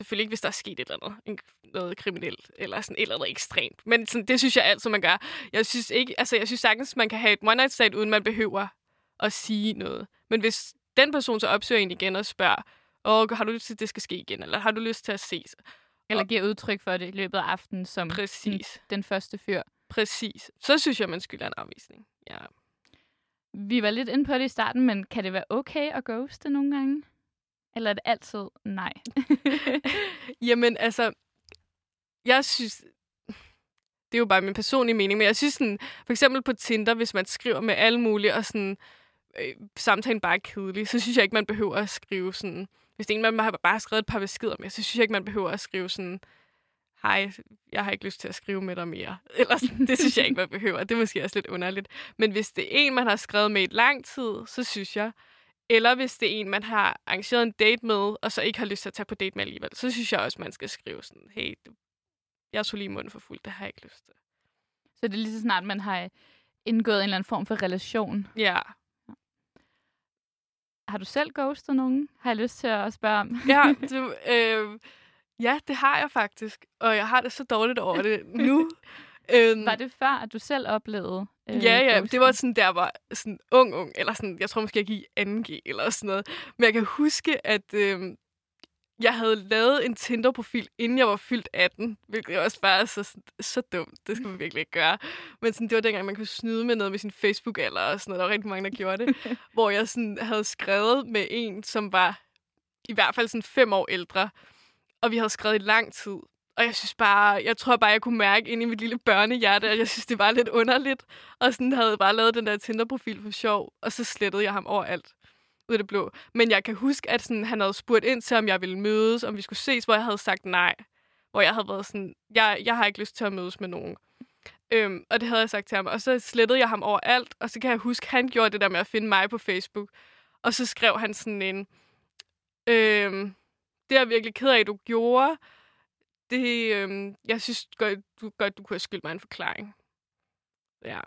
Selvfølgelig ikke, hvis der er sket et eller andet, noget kriminelt, eller sådan et eller andet ekstremt. Men sådan, det synes jeg altid, man gør. Jeg synes ikke, altså jeg synes sagtens, man kan have et one night stand, uden man behøver at sige noget. Men hvis den person så opsøger en igen og spørger, Åh, har du lyst til, at det skal ske igen? Eller har du lyst til at ses? Eller giver udtryk for det i løbet af aftenen som Præcis. Den, den første fyr. Præcis. Så synes jeg, man skylder en afvisning. Ja. Vi var lidt inde på det i starten, men kan det være okay at ghoste nogle gange? Eller er det altid nej? Jamen, altså, jeg synes, det er jo bare min personlige mening, men jeg synes sådan, for eksempel på Tinder, hvis man skriver med alle mulige, og sådan, øh, samtalen bare er kedelig, så synes jeg ikke, man behøver at skrive sådan, hvis det er en, man har bare skrevet et par beskeder med, så synes jeg ikke, man behøver at skrive sådan, hej, jeg har ikke lyst til at skrive med dig mere. Eller sådan, det synes jeg ikke, man behøver. Det er måske også lidt underligt. Men hvis det er en, man har skrevet med i lang tid, så synes jeg, eller hvis det er en, man har arrangeret en date med, og så ikke har lyst til at tage på date med alligevel, så synes jeg også, man skal skrive sådan, hey, jeg så lige munden for fuld, det har jeg ikke lyst til. Så det er lige så snart, man har indgået en eller anden form for relation? Ja. Har du selv ghostet nogen? Har jeg lyst til at spørge om? ja, du, øh, ja, det har jeg faktisk. Og jeg har det så dårligt over det nu. øhm, var det før, at du selv oplevede øh, Ja, ja. Det var sådan, der var sådan ung, ung. Eller sådan, jeg tror måske, jeg gik 2G eller sådan noget. Men jeg kan huske, at øh, jeg havde lavet en Tinder-profil, inden jeg var fyldt 18, hvilket også bare er så, så dumt. Det skal man virkelig ikke gøre. Men sådan, det var dengang, man kunne snyde med noget med sin Facebook-alder og sådan noget. Der var rigtig mange, der gjorde det. hvor jeg sådan havde skrevet med en, som var i hvert fald sådan fem år ældre. Og vi havde skrevet i lang tid. Og jeg synes bare, jeg tror bare, jeg kunne mærke ind i mit lille børnehjerte, at jeg synes, det var lidt underligt. Og sådan havde bare lavet den der Tinder-profil for sjov, og så slettede jeg ham overalt ud af det blå. Men jeg kan huske, at sådan, han havde spurgt ind til, om jeg ville mødes, om vi skulle ses, hvor jeg havde sagt nej. Hvor jeg havde været sådan, jeg, jeg har ikke lyst til at mødes med nogen. Øhm, og det havde jeg sagt til ham. Og så slettede jeg ham overalt, og så kan jeg huske, at han gjorde det der med at finde mig på Facebook. Og så skrev han sådan en, øhm, det er jeg virkelig ked af, at du gjorde. Det, øhm, jeg synes godt, du, godt, du kunne have skyldt mig en forklaring. Ja,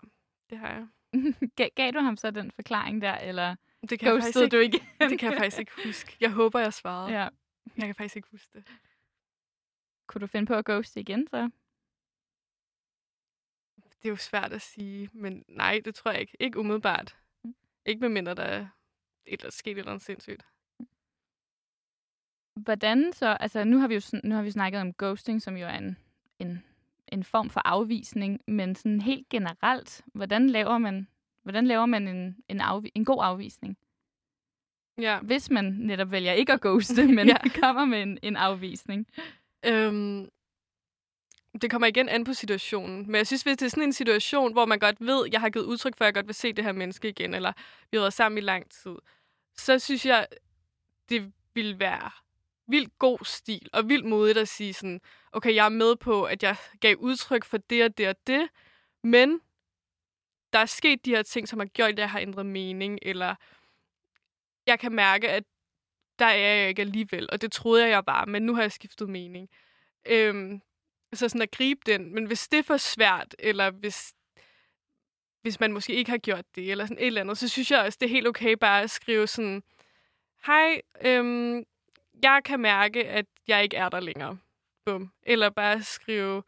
det har jeg. Gav, gav du ham så den forklaring der, eller? Det kan, jeg faktisk ikke, du ikke. det kan jeg faktisk ikke huske. Jeg håber, jeg svarede. Ja. Jeg kan faktisk ikke huske det. Kunne du finde på at ghoste igen, så? Det er jo svært at sige, men nej, det tror jeg ikke. Ikke umiddelbart. Mm. Ikke med mindre, der er et eller sket et eller andet sindssygt. Hvordan så, altså nu har vi jo nu har vi snakket om ghosting, som jo er en, en, en form for afvisning, men sådan helt generelt, hvordan laver man Hvordan laver man en, en, afvi- en god afvisning? Ja. Hvis man netop vælger ikke at ghoste, men ja. kommer med en, en afvisning. Øhm, det kommer igen an på situationen. Men jeg synes, hvis det er sådan en situation, hvor man godt ved, jeg har givet udtryk for, at jeg godt vil se det her menneske igen, eller vi har været sammen i lang tid, så synes jeg, det vil være vildt god stil og vildt modigt at sige sådan, okay, jeg er med på, at jeg gav udtryk for det og det og det, men der er sket de her ting, som har gjort, at jeg har ændret mening, eller jeg kan mærke, at der er jeg ikke alligevel, og det troede jeg, jeg var, men nu har jeg skiftet mening. Øhm, så sådan at gribe den, men hvis det er for svært, eller hvis, hvis man måske ikke har gjort det, eller sådan et eller andet, så synes jeg også, det er helt okay bare at skrive sådan, hej, øhm, jeg kan mærke, at jeg ikke er der længere. Bum. Eller bare skrive,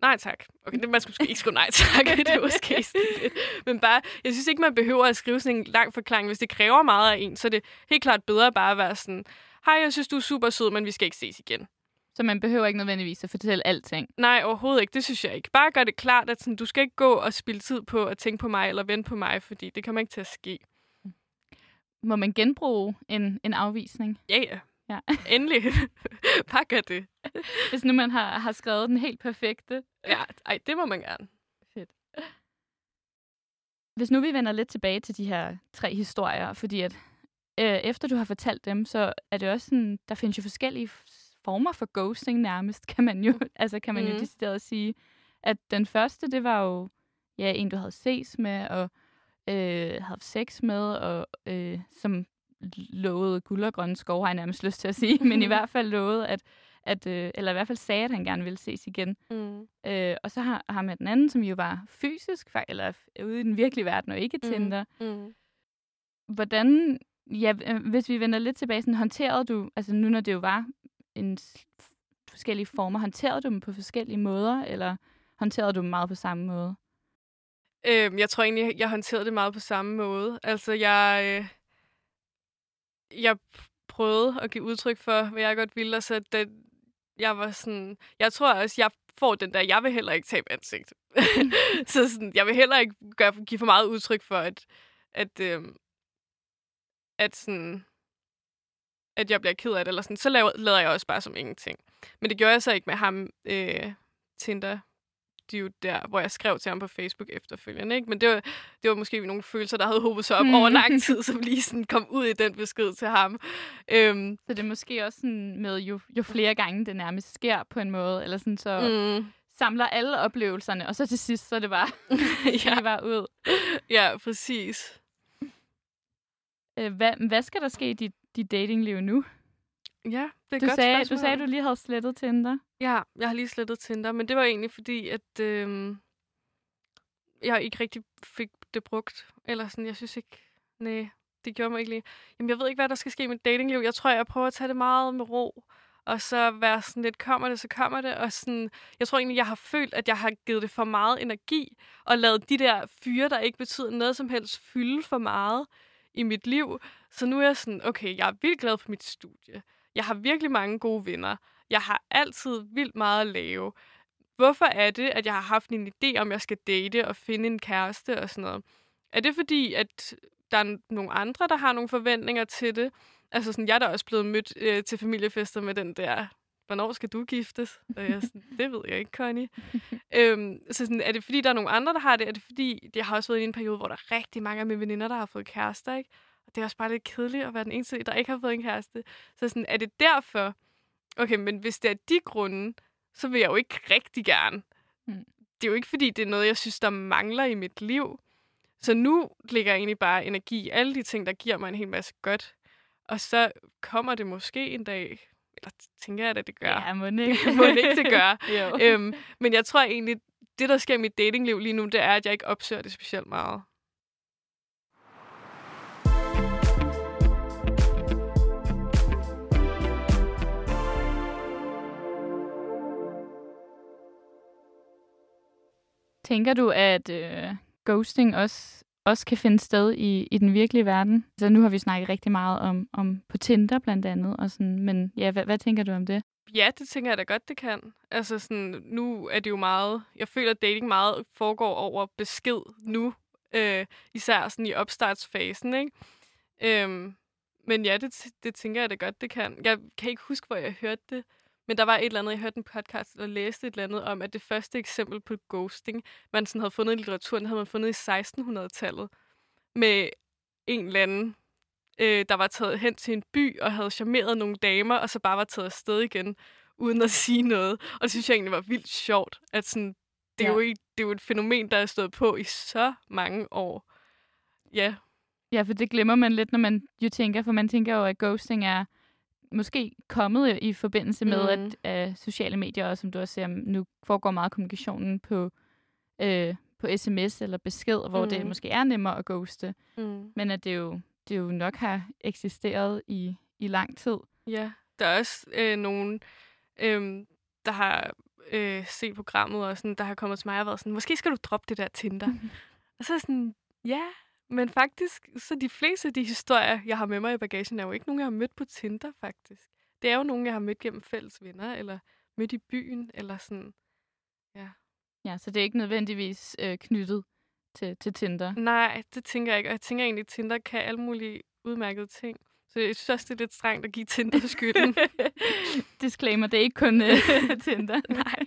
nej tak. Okay, det, man skulle ikke skrive nej tak. det er måske sådan Men bare, jeg synes ikke, man behøver at skrive sådan en lang forklaring. Hvis det kræver meget af en, så er det helt klart bedre bare at være sådan, hej, jeg synes, du er super sød, men vi skal ikke ses igen. Så man behøver ikke nødvendigvis at fortælle alting? Nej, overhovedet ikke. Det synes jeg ikke. Bare gør det klart, at sådan, du skal ikke gå og spille tid på at tænke på mig eller vente på mig, fordi det kommer ikke til at ske. Må man genbruge en, en afvisning? Ja, ja. Ja. Endelig. Gør det. Hvis nu man har, har skrevet den helt perfekte. Ja, ej, det må man gerne. Fedt. Hvis nu vi vender lidt tilbage til de her tre historier, fordi at øh, efter du har fortalt dem, så er det også sådan, der findes jo forskellige former for ghosting nærmest, kan man jo, altså kan man mm. jo decideret sige, at den første, det var jo ja, en, du havde ses med, og øh, havde sex med, og øh, som lovede guld og grønne skov, har jeg nærmest lyst til at sige, men i hvert fald lovede, at, at øh, eller i hvert fald sagde, at han gerne ville ses igen. Mm. Øh, og så har han med den anden, som jo var fysisk, eller ude i den virkelige verden, og ikke mm. Tinder. Mm. Mm. Hvordan ja, øh, hvis vi vender lidt tilbage, sådan, håndterede du, altså nu når det jo var en forskellige former, håndterede du dem på forskellige måder, eller håndterede du dem meget på samme måde? Øhm, jeg tror egentlig, jeg håndterede det meget på samme måde. Altså, jeg, øh, jeg prøvede at give udtryk for, hvad jeg godt ville, og så det, jeg var sådan, jeg tror også, jeg får den der, jeg vil heller ikke tabe ansigt. så sådan, jeg vil heller ikke gøre, give for meget udtryk for, at, at, øh, at sådan, at jeg bliver ked af det, eller sådan, så laver, lader jeg også bare som ingenting. Men det gjorde jeg så ikke med ham, øh, Tinder, dude der, hvor jeg skrev til ham på Facebook efterfølgende. Ikke? Men det var, det var måske nogle følelser, der havde håbet sig op Mm. over lang tid, som lige sådan kom ud i den besked til ham. Øhm, Så det er måske også sådan med, jo, jo flere gange det nærmest sker på en måde, eller sådan, så mm. samler alle oplevelserne, og så til sidst, så er det bare, ja. ja, det bare ud. ja, præcis. Øh, hvad, hvad skal der ske i dit, dit datingliv nu? Ja, det er Du godt sagde, spørgsmål. du sagde, at du lige havde slettet Tinder. Ja, jeg har lige slettet Tinder, men det var egentlig fordi, at øh, jeg ikke rigtig fik det brugt. Eller sådan, jeg synes ikke, nej, det gjorde mig ikke lige. Jamen, jeg ved ikke, hvad der skal ske med mit datingliv. Jeg tror, jeg prøver at tage det meget med ro. Og så være sådan lidt, kommer det, så kommer det. Og sådan, jeg tror egentlig, jeg har følt, at jeg har givet det for meget energi. Og lavet de der fyre, der ikke betyder noget som helst, fylde for meget i mit liv. Så nu er jeg sådan, okay, jeg er vildt glad for mit studie. Jeg har virkelig mange gode venner. Jeg har altid vildt meget at lave. Hvorfor er det, at jeg har haft en idé om, jeg skal date og finde en kæreste og sådan noget? Er det fordi, at der er nogle andre, der har nogle forventninger til det? Altså sådan, jeg er da også blevet mødt øh, til familiefester med den der, hvornår skal du giftes? Og jeg sådan, det ved jeg ikke, Connie. øhm, så sådan, er det fordi, der er nogle andre, der har det? Er det fordi, det har også været i en periode, hvor der er rigtig mange af mine veninder, der har fået kærester, ikke? Og det er også bare lidt kedeligt at være den eneste, der ikke har fået en kæreste. Så sådan, er det derfor? Okay, men hvis det er de grunde, så vil jeg jo ikke rigtig gerne. Mm. Det er jo ikke, fordi det er noget, jeg synes, der mangler i mit liv. Så nu ligger jeg egentlig bare energi i alle de ting, der giver mig en hel masse godt. Og så kommer det måske en dag, eller tænker jeg, at det gør. Ja, må det ikke. Må ikke, det gør. øhm, men jeg tror egentlig, det, der sker i mit datingliv lige nu, det er, at jeg ikke opsøger det specielt meget. Tænker du, at øh, ghosting også, også kan finde sted i, i den virkelige verden? Så nu har vi snakket rigtig meget om, om på Tinder blandt andet, og sådan, men ja, hvad, hvad tænker du om det? Ja, det tænker jeg da godt, det kan. Altså sådan, nu er det jo meget... Jeg føler, at dating meget foregår over besked nu. Øh, især sådan i opstartsfasen, ikke? Øhm, men ja, det, det tænker jeg da godt, det kan. Jeg kan ikke huske, hvor jeg hørte det. Men der var et eller andet, jeg hørte en podcast, eller læste et eller andet om, at det første eksempel på ghosting, man sådan havde fundet i litteraturen, havde man fundet i 1600-tallet. Med en eller anden øh, der var taget hen til en by og havde charmeret nogle damer, og så bare var taget afsted igen, uden at sige noget. Og det synes jeg egentlig var vildt sjovt, at sådan, det, er Ja. jo ikke, det er jo et fænomen, der er stået på i så mange år. Ja, Ja, for det glemmer man lidt, når man jo tænker, for man tænker jo, at ghosting er måske kommet i forbindelse med, mm. at øh, sociale medier, og som du også ser, nu foregår meget kommunikationen på, øh, på sms eller besked, hvor mm. det måske er nemmere at ghoste, mm. men at det jo, det jo nok har eksisteret i, i lang tid. ja. Der er også øh, nogen, øh, der har øh, set programmet, og sådan, der har kommet til mig og været sådan, måske skal du droppe det der Tinder. og så er sådan, ja, men faktisk, så de fleste af de historier, jeg har med mig i bagagen, er jo ikke nogen, jeg har mødt på Tinder, faktisk. Det er jo nogen, jeg har mødt gennem fælles venner, eller mødt i byen, eller sådan. Ja, så det er ikke nødvendigvis øh, knyttet til, til Tinder. Nej, det tænker jeg ikke. Og jeg tænker egentlig, at Tinder kan alle mulige udmærkede ting. Så jeg synes også, det er lidt strengt at give Tinder skylden. Disclaimer, det er ikke kun øh, Tinder. Nej.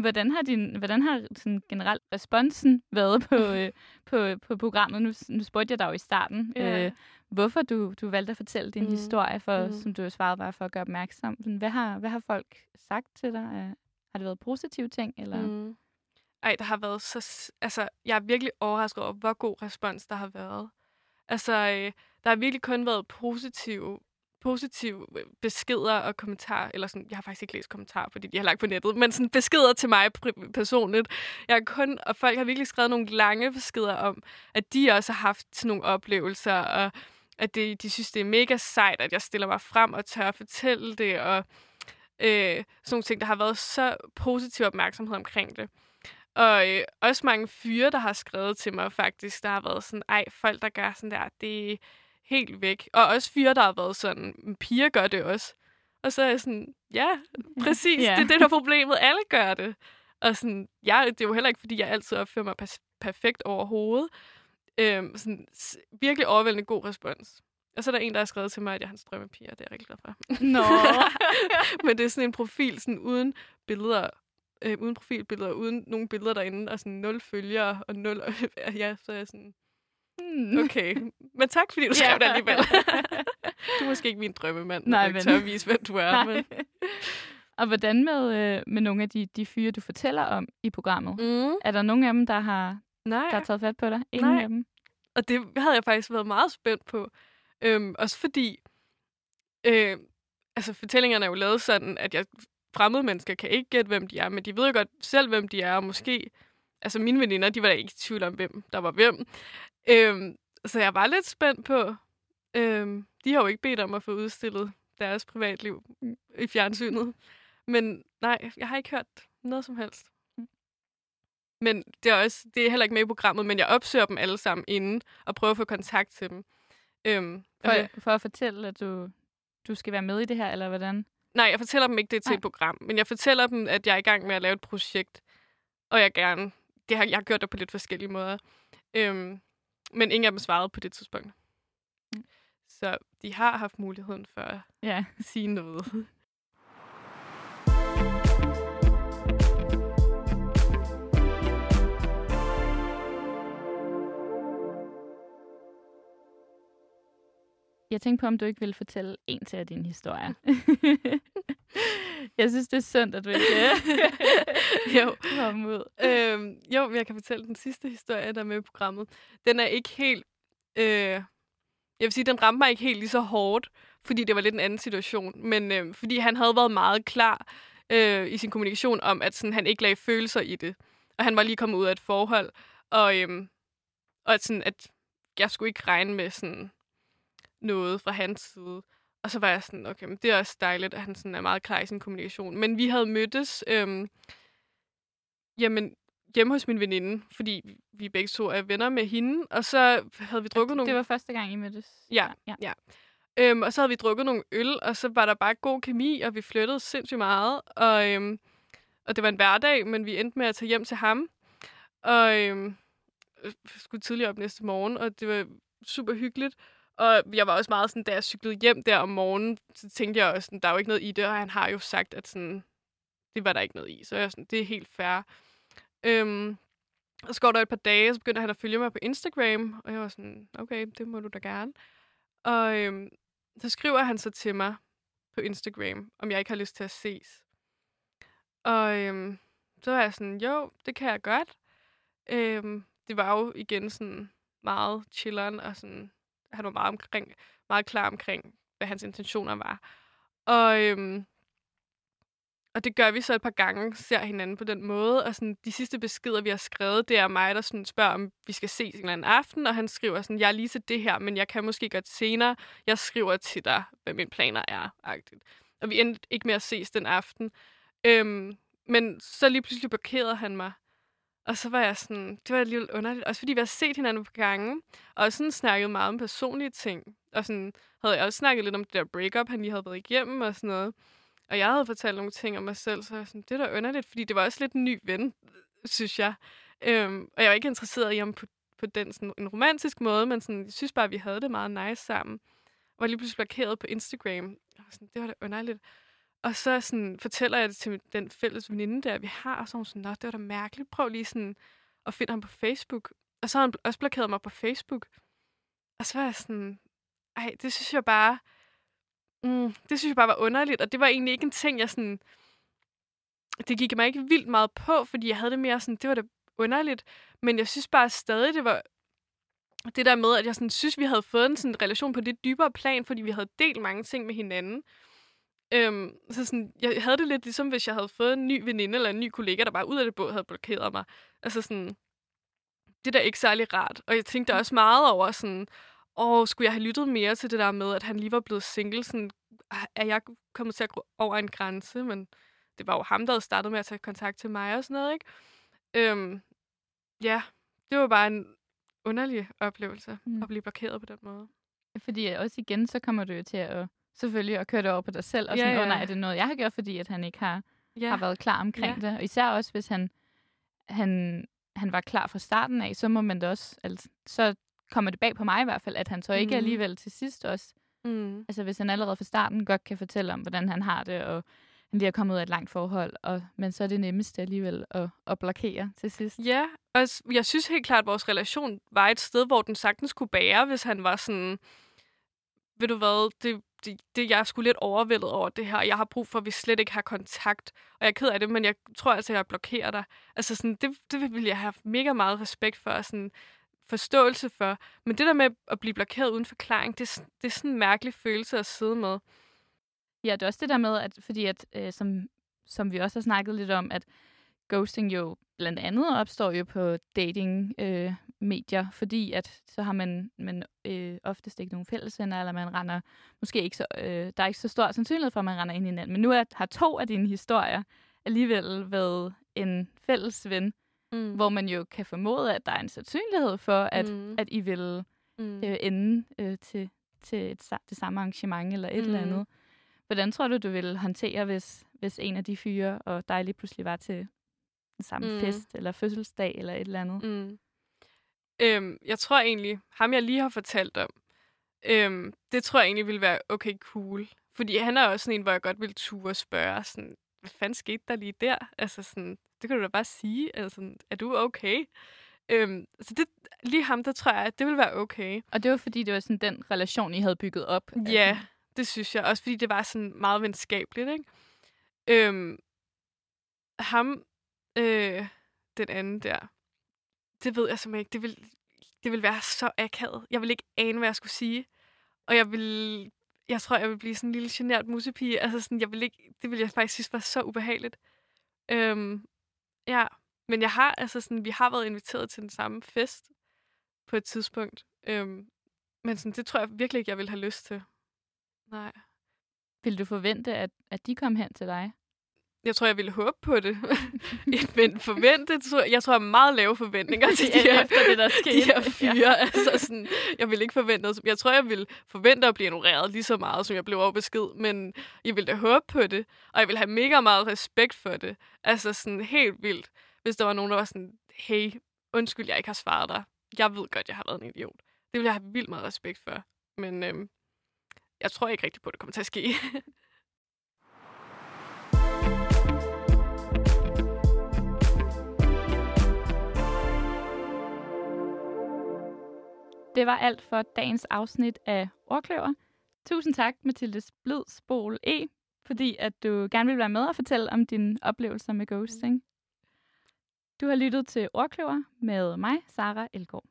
Hvordan har, din, hvordan har sådan generelt responsen været på, øh, på, på programmet? Nu, nu spurgte jeg dig jo i starten, Ja. øh, hvorfor du, du valgte at fortælle din Mm. historie, for, Mm. som du jo svarede var for at gøre opmærksom. Sådan, Hvad har, hvad har folk sagt til dig? Øh, Har det været positive ting? Eller? Mm. Ej, der har været så... Altså, jeg er virkelig overrasket over, hvor god respons der har været. Altså, øh, der har virkelig kun været positive, positive øh, beskeder og kommentarer. Eller sådan, jeg har faktisk ikke læst kommentarer, fordi de har lagt på nettet. Men sådan beskeder til mig personligt. Jeg har kun, og folk har virkelig skrevet nogle lange beskeder om, at de også har haft sådan nogle oplevelser. Og at det, de synes, det er mega sejt, at jeg stiller mig frem og tør at fortælle det, og øh, sådan nogle ting, der har været så positiv opmærksomhed omkring det. Og øh, også mange fyre, der har skrevet til mig faktisk, der har været sådan, ej, folk, der gør sådan der, det er helt væk. Og også fyre, der har været sådan, piger gør det også. Og så er jeg sådan, ja, præcis, yeah. det er det, der er problemet. Alle gør det. Og sådan, ja, det er jo heller ikke, fordi jeg altid opfører mig perfekt overhovedet. Øhm, sådan, virkelig overvældende god respons. Og så er der en, der har skrevet til mig, at jeg har en strømmepiger, det er jeg rigtig glad for. Nå. Men det er sådan en profil sådan uden billeder, øh, uden profilbilleder, uden nogen billeder derinde, og sådan nul følgere og nul... ja, så er jeg sådan... Hmm. Okay, men tak, fordi du skrev yeah. det alligevel. du er måske ikke min drømmemand, Nej, men... tør at vise, hvem du er. Nej. Men... Og hvordan med, øh, med nogle af de, de fyre, du fortæller om i programmet? Mm. Er der nogen af dem, der har, Nej. der har taget fat på dig? Ingen Nej. af dem? Og det havde jeg faktisk været meget spændt på. Øhm, også fordi, øh, altså fortællingerne er jo lavet sådan, at jeg fremmede mennesker kan ikke gætte, hvem de er, men de ved jo godt selv, hvem de er, og måske, altså mine veninder, de var da ikke i tvivl om, hvem der var hvem. Øhm, så jeg var lidt spændt på, øhm, de har jo ikke bedt om at få udstillet deres privatliv i fjernsynet. Men nej, jeg har ikke hørt noget som helst. Men det er, også, det er heller ikke med i programmet, men jeg opsøger dem alle sammen inden og prøver at få kontakt til dem. Øhm, for, okay. for at fortælle, at du, du skal være med i det her, eller hvordan? Nej, jeg fortæller dem ikke, det er til Nej. et program. Men jeg fortæller dem, at jeg er i gang med at lave et projekt. Og jeg gerne... Det har, jeg har gjort det på lidt forskellige måder. Øhm, men ingen af dem svarede på det tidspunkt. Mm. Så de har haft muligheden for at ja. sige noget. Jeg tænkte på, om du ikke ville fortælle en til af dine historier. jeg synes, det er synd, at du ikke jo. komme ud. Øhm, jo, men jeg kan fortælle den sidste historie, der er med i programmet. Den er ikke helt... Øh, jeg vil sige, den ramte mig ikke helt lige så hårdt, fordi det var lidt en anden situation. Men øh, fordi han havde været meget klar øh, i sin kommunikation om, at sådan, han ikke lagde følelser i det. Og han var lige kommet ud af et forhold. Og, øh, og at, sådan, at jeg skulle ikke regne med sådan noget fra hans side. Og så var jeg sådan, okay, men det er også dejligt, at han sådan er meget klar i sin kommunikation. Men vi havde mødtes, øhm, jamen, hjemme hos min veninde, fordi vi begge to er venner med hende, og så havde vi drukket nogle... Det var første gang, I mødtes? Ja, ja. ja. Øhm, og så havde vi drukket nogle øl, og så var der bare god kemi, og vi flyttede sindssygt meget. Og, øhm, og det var en hverdag, men vi endte med at tage hjem til ham. Og øhm, skulle tidligere op næste morgen, og det var super hyggeligt. Og jeg var også meget sådan, da jeg cyklede hjem der om morgenen, så tænkte jeg også, sådan, der er jo ikke noget i det, og han har jo sagt, at sådan, det var der ikke noget i. Så jeg sådan, det er helt fair. Øhm, og så går der et par dage, og så begynder han at følge mig på Instagram, og jeg var sådan, okay, det må du da gerne. Og øhm, så skriver han så til mig på Instagram, om jeg ikke har lyst til at ses. Og øhm, så var jeg sådan, jo, det kan jeg godt. Øhm, det var jo igen sådan meget chilleren, og sådan, han var meget, omkring, meget klar omkring, hvad hans intentioner var. Og, øhm, og det gør vi så et par gange, ser hinanden på den måde. Og sådan, de sidste beskeder, vi har skrevet, det er mig, der sådan spørger, om vi skal ses en eller anden aften. Og han skriver sådan, jeg er lige til det her, men jeg kan måske godt senere. Jeg skriver til dig, hvad mine planer er. Agtigt. Og vi endte ikke med at ses den aften. Øhm, men så lige pludselig blokerede han mig. Og så var jeg sådan, det var lidt underligt. Også fordi vi har set hinanden på gange, og sådan snakket meget om personlige ting. Og sådan havde jeg også snakket lidt om det der breakup, han lige havde været igennem og sådan noget. Og jeg havde fortalt nogle ting om mig selv, så jeg sådan, det er da underligt, fordi det var også lidt en ny ven, synes jeg. Øhm, og jeg var ikke interesseret i ham på, på den sådan, en romantisk måde, men sådan, jeg synes bare, at vi havde det meget nice sammen. Og var lige pludselig blokeret på Instagram. Og sådan, det var da underligt. Og så sådan, fortæller jeg det til den fælles veninde der, vi har, og så hun sådan, Nå, det var da mærkeligt. Prøv lige sådan at finde ham på Facebook. Og så har han også blokeret mig på Facebook. Og så var jeg sådan, ej, det synes jeg bare, mm, det synes jeg bare var underligt. Og det var egentlig ikke en ting, jeg sådan, det gik mig ikke vildt meget på, fordi jeg havde det mere sådan, det var da underligt. Men jeg synes bare stadig, det var det der med, at jeg sådan, synes, vi havde fået en sådan, relation på det dybere plan, fordi vi havde delt mange ting med hinanden. Øhm, så sådan, jeg havde det lidt ligesom, hvis jeg havde fået en ny veninde eller en ny kollega, der bare ud af det båd havde blokeret mig. Altså sådan, det er da ikke særlig rart. Og jeg tænkte også meget over sådan, og skulle jeg have lyttet mere til det der med, at han lige var blevet single, sådan, er jeg kommet til at gå over en grænse, men det var jo ham, der havde startet med at tage kontakt til mig og sådan noget, ikke? Øhm, ja, det var bare en underlig oplevelse mm. at blive blokeret på den måde. Fordi også igen, så kommer du jo til at selvfølgelig at køre det over på dig selv, og sådan, ja, ja. under, er det noget, jeg har gjort, fordi at han ikke har, ja. har været klar omkring ja. det. Og især også, hvis han, han, han var klar fra starten af, så må man da også, altså, så kommer det bag på mig i hvert fald, at han så ikke mm. alligevel til sidst også, mm. altså hvis han allerede fra starten godt kan fortælle om, hvordan han har det, og han lige er kommet ud af et langt forhold, og, men så er det nemmeste alligevel at, at blokere til sidst. Ja, og jeg synes helt klart, at vores relation var et sted, hvor den sagtens kunne bære, hvis han var sådan, ved du hvad, det, det, det, jeg er sgu lidt overvældet over det her, jeg har brug for, at vi slet ikke har kontakt, og jeg er ked af det, men jeg tror altså, jeg blokerer dig. Altså sådan, det, det vil jeg have mega meget respekt for, sådan, forståelse for. Men det der med at blive blokeret uden forklaring, det, det er sådan en mærkelig følelse at sidde med. Ja, det er også det der med, at fordi at, øh, som, som vi også har snakket lidt om, at ghosting jo blandt andet opstår jo på dating øh, medier, fordi at så har man, man øh, oftest ikke nogen fællesvenner, eller man render måske ikke så, øh, der er ikke så stor sandsynlighed for, at man render ind i hinanden. Men nu er, har to af dine historier alligevel været en fælles ven, mm. hvor man jo kan formode, at der er en sandsynlighed for, at, mm. at I vil mm. øh, ende øh, til, til et, det samme arrangement eller et mm. eller andet. Hvordan tror du, du vil håndtere, hvis, hvis en af de fyre og dig lige pludselig var til den samme mm. fest eller fødselsdag eller et eller andet? Mm. Øhm, jeg tror egentlig, ham jeg lige har fortalt om, øhm, det tror jeg egentlig ville være okay cool. Fordi han er også sådan en, hvor jeg godt vil ture og spørge, sådan, hvad fanden skete der lige der? Altså sådan, det kan du da bare sige. Altså, er du okay? Øhm, så det, lige ham, der tror jeg, at det vil være okay. Og det var fordi, det var sådan den relation, I havde bygget op? Ja, det synes jeg. Også fordi det var sådan meget venskabeligt, ikke? Øhm, ham, øh, den anden der, det ved jeg simpelthen ikke. Det vil, det vil være så akavet. Jeg vil ikke ane, hvad jeg skulle sige. Og jeg vil, jeg tror, jeg vil blive sådan en lille genert musepige. Altså sådan, jeg vil ikke, det vil jeg faktisk synes var så ubehageligt. Øhm, ja, men jeg har, altså sådan, vi har været inviteret til den samme fest på et tidspunkt. Øhm, men sådan, det tror jeg virkelig ikke, jeg vil have lyst til. Nej. Vil du forvente, at, at de kom hen til dig? Jeg tror, jeg ville håbe på det. Men forvente, jeg, tror, jeg har meget lave forventninger til de her, efter det, der skete. de her fyre. Ja. Altså sådan, jeg vil ikke forvente noget. Jeg tror, jeg vil forvente at blive ignoreret lige så meget, som jeg blev overbesked. Men jeg vil da håbe på det. Og jeg vil have mega meget respekt for det. Altså sådan helt vildt. Hvis der var nogen, der var sådan, hey, undskyld, jeg ikke har svaret dig. Jeg ved godt, jeg har været en idiot. Det vil jeg have vildt meget respekt for. Men øhm, jeg tror ikke rigtig på, at det kommer til at ske. Det var alt for dagens afsnit af Orkløver. Tusind tak, Mathilde Splidsbol E, fordi at du gerne vil være med og fortælle om dine oplevelser med ghosting. Du har lyttet til Orkløver med mig, Sara Elgård.